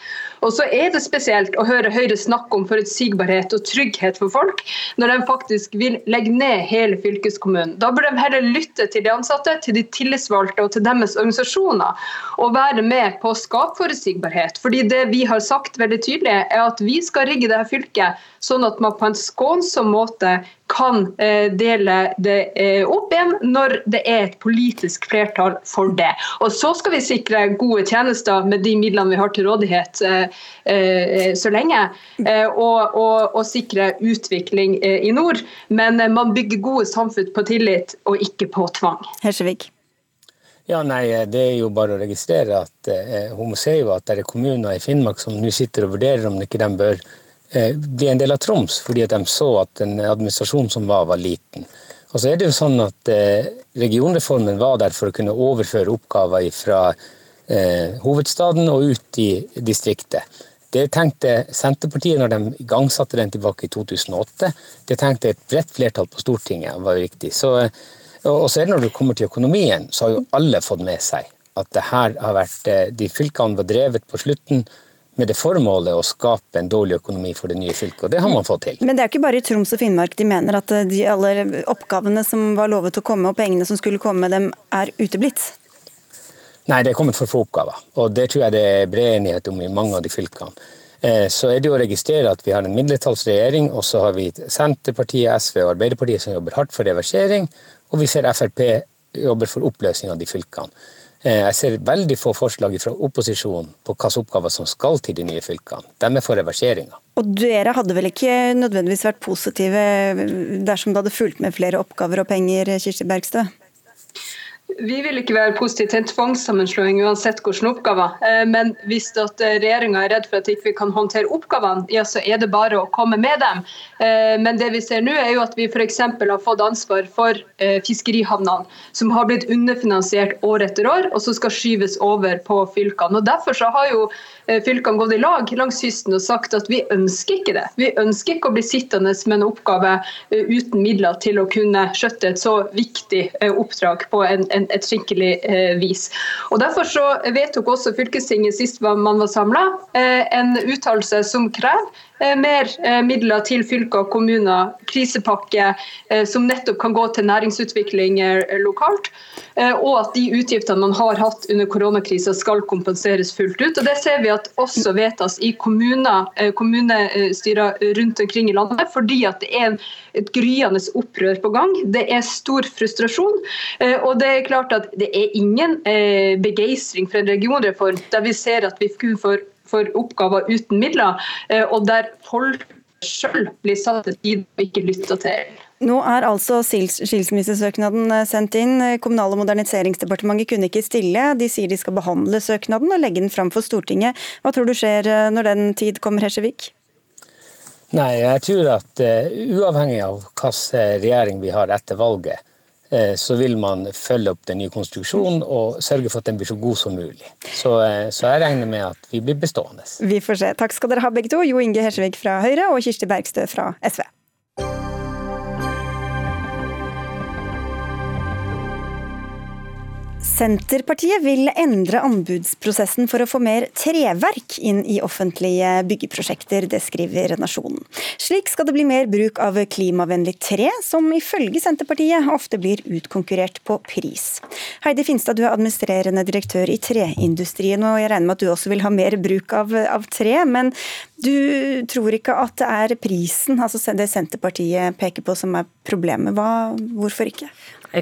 Og så er det spesielt å høre Høyre snakke om forutsigbarhet og trygghet for folk, når de faktisk vil legge ned hele fylkeskommunen. Da bør de heller lytte til de ansatte, til de tillitsvalgte og til deres organisasjoner, og være med på å skape forutsigbarhet. Fordi det vi har sagt veldig tydelig, er at vi skal rigge dette fylket sånn at man på en skånsom måte kan eh, dele det eh, opp igjen når det er et politisk flertall for det. Og Så skal vi sikre gode tjenester med de midlene vi har til rådighet eh, så lenge, og, og, og sikre utvikling i nord. Men man bygger gode samfunn på tillit og ikke på tvang. Hersevik. Ja, nei, Det er jo bare å registrere at eh, hun ser jo at det er kommuner i Finnmark som nå sitter og vurderer om ikke de bør eh, bli en del av Troms, fordi de så at den administrasjonen som var, var liten. Og så er det jo sånn at eh, Regionreformen var der for å kunne overføre oppgaver fra eh, hovedstaden og ut i distriktet. Det tenkte Senterpartiet når de igangsatte den tilbake i 2008. Det tenkte et bredt flertall på Stortinget var riktig. Så, og så er det når det kommer til økonomien, så har jo alle fått med seg at det her har vært, de fylkene var drevet på slutten med det formålet å skape en dårlig økonomi for det nye fylket. Og det har man fått til. Men det er ikke bare i Troms og Finnmark de mener at eh, de alle oppgavene som var lovet å komme, og pengene som skulle komme med dem, er uteblitt? Nei, det er kommet for få oppgaver. Og det tror jeg det er bred enighet om i mange av de fylkene. Eh, så er det å registrere at vi har en mindretallsregjering, og så har vi Senterpartiet, SV og Arbeiderpartiet som jobber hardt for reversering, og vi ser Frp jobber for oppløsning av de fylkene. Eh, jeg ser veldig få forslag fra opposisjonen på hvilke oppgaver som skal til de nye fylkene. De er for reverseringa. Og dere hadde vel ikke nødvendigvis vært positive dersom det hadde fulgt med flere oppgaver og penger, Kirsti Bergstø? Vi vil ikke være positive til en tvangssammenslåing uansett hvilke oppgaver. Eh, men hvis regjeringa er redd for at vi ikke kan håndtere oppgavene, ja, så er det bare å komme med dem. Eh, men det vi ser nå er jo at vi f.eks. har fått ansvar for eh, fiskerihavnene, som har blitt underfinansiert år etter år, og som skal skyves over på fylkene. Og Derfor så har jo fylkene gått i lag langs kysten og sagt at vi ønsker ikke det. Vi ønsker ikke å bli sittende med en oppgave uten midler til å kunne skjøtte et så viktig oppdrag på en, en et skikkelig eh, vis. Og Derfor så vedtok også fylkestinget sist man var samla, eh, en uttalelse som krever Eh, mer eh, midler til fylker og kommuner, krisepakke eh, som nettopp kan gå til næringsutvikling lokalt. Og at de utgiftene man har hatt under koronakrisa skal kompenseres fullt ut. Og Det ser vi at også vedtas i kommuner, kommunestyrer rundt omkring i landet, fordi at det er et gryende opprør på gang. Det er stor frustrasjon. Og det er klart at det er ingen begeistring for en regionreform der vi ser at vi kun får for oppgaver uten midler, eh, og der folk sjøl blir satt til side og ikke lytta til. Nå er altså skilsmissesøknaden eh, sendt inn. Kommunal- og moderniseringsdepartementet kunne ikke stille. De sier de skal behandle søknaden og legge den fram for Stortinget. Hva tror du skjer eh, når den tid kommer, Hesjevik? Nei, jeg tror at uh, uavhengig av hvilken regjering vi har etter valget, så vil man følge opp den nye konstruksjonen og sørge for at den blir så god som mulig. Så, eh, så jeg regner med at vi blir bestående. Vi får se. Takk skal dere ha begge to. Jo Inge Hersevik fra Høyre og Kirsti Bergstø fra SV. Senterpartiet vil endre anbudsprosessen for å få mer treverk inn i offentlige byggeprosjekter, det skriver Nasjonen. Slik skal det bli mer bruk av klimavennlig tre, som ifølge Senterpartiet ofte blir utkonkurrert på pris. Heidi Finstad, du er administrerende direktør i treindustrien, og jeg regner med at du også vil ha mer bruk av, av tre. Men du tror ikke at det er prisen, altså det Senterpartiet peker på som er problemet. Hva, hvorfor ikke?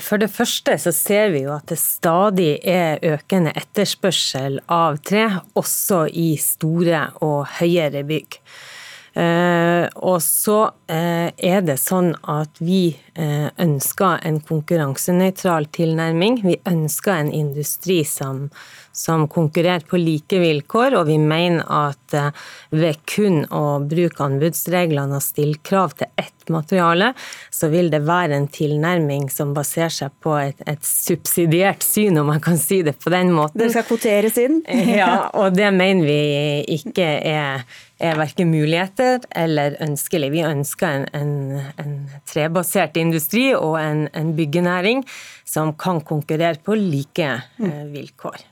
For det første så ser vi jo at det stadig er økende etterspørsel av tre, også i store og høyere bygg. Eh, og så eh, er det sånn at vi eh, ønsker en konkurransenøytral tilnærming. Vi ønsker en industri som, som konkurrerer på like vilkår, og vi mener at ved kun å bruke anbudsreglene og stille krav til ett materiale, så vil det være en tilnærming som baserer seg på et, et subsidiert syn, om man kan si det på den måten. Den skal kvoteres inn? ja, og det mener vi ikke er er verken muligheter eller ønskelig. Vi ønsker en, en, en trebasert industri og en, en, byggenæring som kan konkurrere på like eh, vilkår.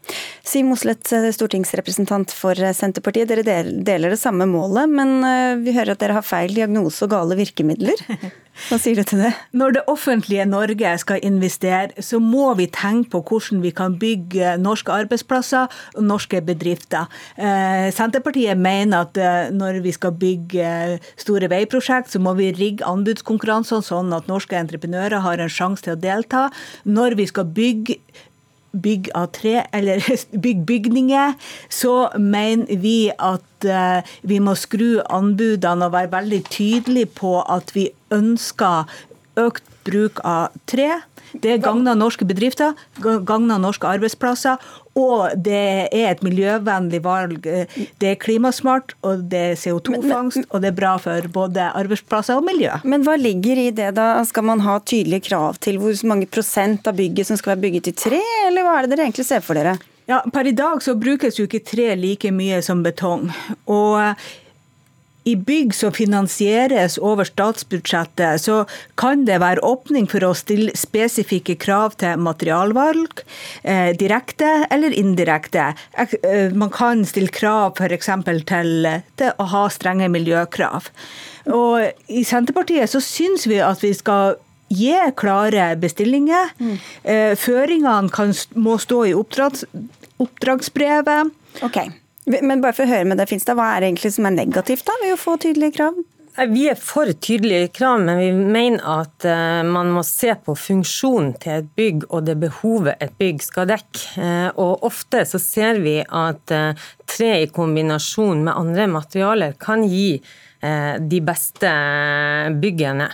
Siv Mossleth, eh, stortingsrepresentant for Senterpartiet. Dere deler det samme målet, men eh, vi hører at dere har feil diagnose og gale virkemidler. Hva sier du til det? Når det offentlige Norge skal investere, så må vi tenke på hvordan vi kan bygge norske arbeidsplasser og norske bedrifter. Eh, Senterpartiet mener at eh, når vi skal bygge store veiprosjekt, så må vi rigge anbudskonkurransene sånn at norske entreprenører har en sjanse til å delta. Når vi skal bygge bygg av tre, eller bygg bygninger, så mener vi at eh, vi må skru anbudene og være veldig tydelige på at vi ønsker økt bruk av tre. Det gagner norske bedrifter, gagner norske arbeidsplasser. Og det er et miljøvennlig valg. Det er klimasmart, og det er CO2-fangst, og det er bra for både arbeidsplasser og miljø. Men hva ligger i det da? Skal man ha tydelige krav til hvor mange prosent av bygget som skal være bygget i tre, eller hva er det dere egentlig ser for dere? Ja, Per i dag så brukes jo ikke tre like mye som betong. Og i bygg som finansieres over statsbudsjettet, så kan det være åpning for å stille spesifikke krav til materialvalg, eh, direkte eller indirekte. Eh, man kan stille krav f.eks. Til, til å ha strenge miljøkrav. Og I Senterpartiet så syns vi at vi skal gi klare bestillinger. Mm. Eh, føringene kan, må stå i oppdrags, oppdragsbrevet. Okay. Men bare for å høre med deg, Finstad, hva er det egentlig som er negativt da, ved å få tydelige krav? Vi er for tydelige krav, men vi mener at eh, man må se på funksjonen til et bygg og det behovet et bygg skal dekke. Eh, og ofte så ser vi at eh, tre i kombinasjon med andre materialer kan gi de beste byggene.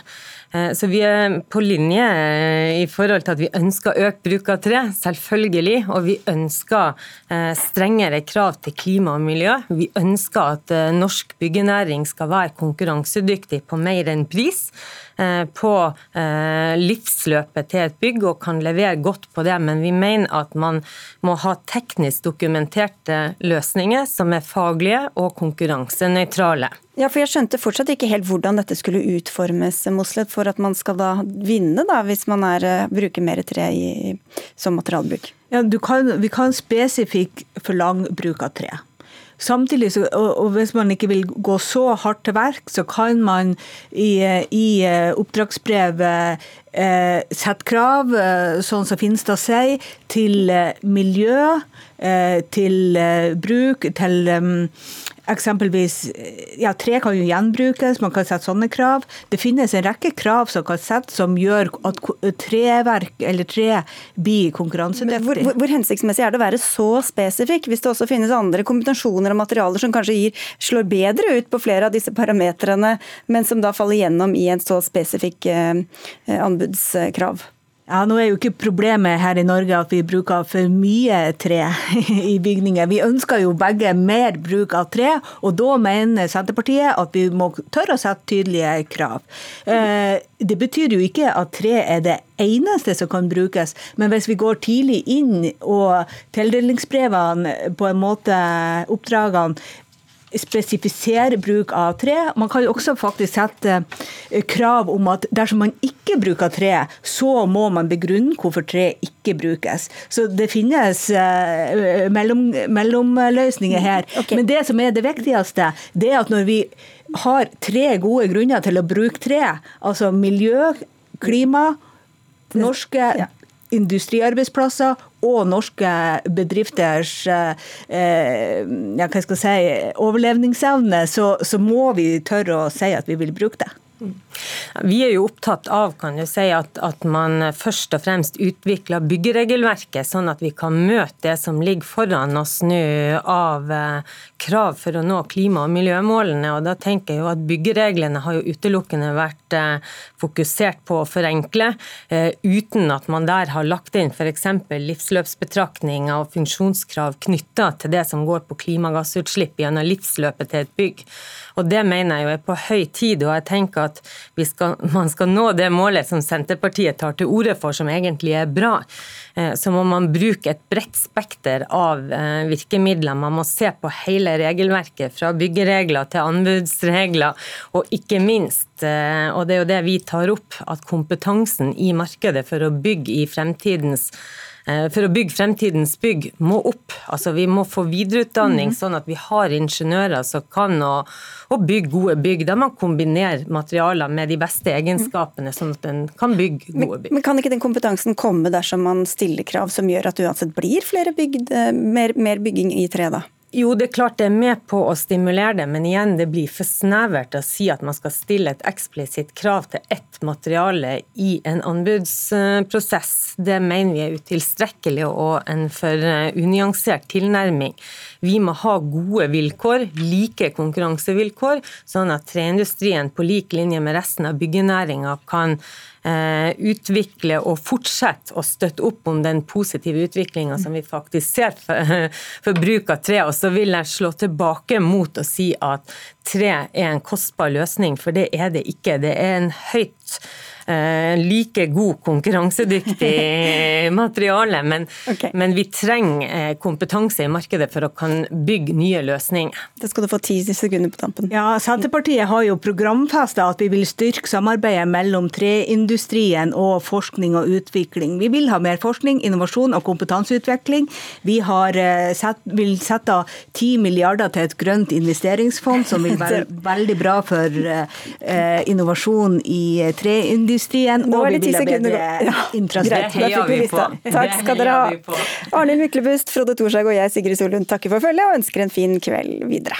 Eh, så vi er på linje eh, i forhold til at vi ønsker økt bruk av tre, selvfølgelig. Og vi ønsker eh, strengere krav til klima og miljø. Vi ønsker at norsk byggenæring skal være konkurransedyktig på mer enn pris. Eh, på eh, livsløpet til et bygg og kan levere godt på det, men vi mener at man må ha teknisk dokumenterte løsninger som er faglige og konkurransenøytrale. Ja, for Jeg skjønte fortsatt ikke helt hvordan dette skulle utformes Moslet, for at man skal da vinne, da, hvis man er, eh, bruker mer tre i, som materialbruk. Ja, kan, Vi kan spesifikt forlange bruk av tre. Samtidig, så, og, og, hvis man ikke vil gå så hardt til verk, så kan man i, i eh, oppdragsbrevet eh, sette krav, eh, sånn som Finstad sier, til eh, miljø, til bruk, til Eksempelvis, ja, Tre kan jo gjenbrukes, man kan sette sånne krav. Det finnes en rekke krav som kan settes som gjør at treverk eller tre blir konkurransedyktig. Hvor, hvor, hvor, hensiktsmessig er det å være så spesifikk, hvis det også finnes andre kombinasjoner av materialer som kanskje gir, slår bedre ut på flere av disse parametrene, men som da faller gjennom i en så spesifikk eh, anbudskrav? Ja, Nå er jo ikke problemet her i Norge at vi bruker for mye tre i bygninger. Vi ønsker jo begge mer bruk av tre, og da mener Senterpartiet at vi må tørre å sette tydelige krav. Eh, det betyr jo ikke at tre er det eneste som kan brukes, men hvis vi går tidlig inn og tildelingsbrevene på en måte, oppdragene spesifisere bruk av tre. Man kan jo også faktisk sette eh, krav om at dersom man ikke bruker tre, så må man begrunne hvorfor tre ikke brukes. Så det finnes uh, mellom, mellomløsninger her. Mm, okay. Men det som er det viktigste, det er at når vi har tre gode grunner til å bruke tre, altså miljø, klima, norske ja industriarbeidsplasser og norske bedrifters eh, ja, hva skal jeg si, overlevningsevne, så, så må vi tørre å si at vi vil bruke det. Vi er jo opptatt av kan du si, at, at, man først og fremst utvikler byggeregelverket, sånn at vi kan møte det som ligger foran oss nå av eh, krav for å nå klima- og miljømålene. og da tenker jeg jo at Byggereglene har jo utelukkende vært eh, fokusert på å forenkle, eh, uten at man der har lagt inn f.eks. livsløpsbetraktninger og funksjonskrav knytta til det som går på klimagassutslipp gjennom livsløpet til et bygg. Og Det mener jeg jo er på høy tid. og jeg tenker at skal, man skal nå det målet som Senterpartiet tar til orde for, som egentlig er bra, eh, så må man bruke et bredt spekter av eh, virkemidler. Man må se på hele regelverket, fra byggeregler til anbudsregler, og ikke minst, eh, og det er jo det vi tar opp, at kompetansen i markedet for å bygge i fremtidens for å bygge fremtidens bygg må opp. Altså Vi må få videreutdanning, mm. sånn at vi har ingeniører som kan å, å, bygge gode bygg. Da man kombinerer materialer med de beste egenskapene, sånn at en kan bygge gode bygg. Men, men Kan ikke den kompetansen komme dersom man stiller krav som gjør at det uansett blir flere bygd, eh, mer, mer bygging i tre, da? Jo, det er klart det er med på å stimulere det, men igjen, det blir for snevert å si at man skal stille et eksplisitt krav til ett materiale i en anbudsprosess. Det mener vi er utilstrekkelig og en for eh, unyansert tilnærming. Vi må ha gode vilkår, like konkurransevilkår, sånn at treindustrien på lik linje med resten av byggenæringa kan utvikle og fortsette å støtte opp om den positive utviklinga som vi faktisk ser for, for bruk av tre. Og så vil jeg slå tilbake mot å si at tre er en kostbar løsning, for det er det ikke. Det er en høyt Eh, like god konkurransedyktig materiale, men, okay. men, vi trenger eh, kompetanse i markedet for å kan bygge nye løsninger. Det skal du få ti sekunder på tampen. Ja, Senterpartiet har jo programfesta at vi vil styrke samarbeidet mellom treindustrien og forskning og utvikling. Vi vil ha mer forskning, innovasjon og kompetanseutvikling. Vi har eh, sett, vil sette av 10 milliarder til et grønt investeringsfond, som vil være veldig bra for eh, innovasjon i treindustrien Stien, nå er det ti sekunder ja, Greit, det heier vi på. Takk skal dere ha. Arnhild Myklebust, Frode Thorshaug og jeg, Sigrid Solund, takker for følget og ønsker en fin kveld videre.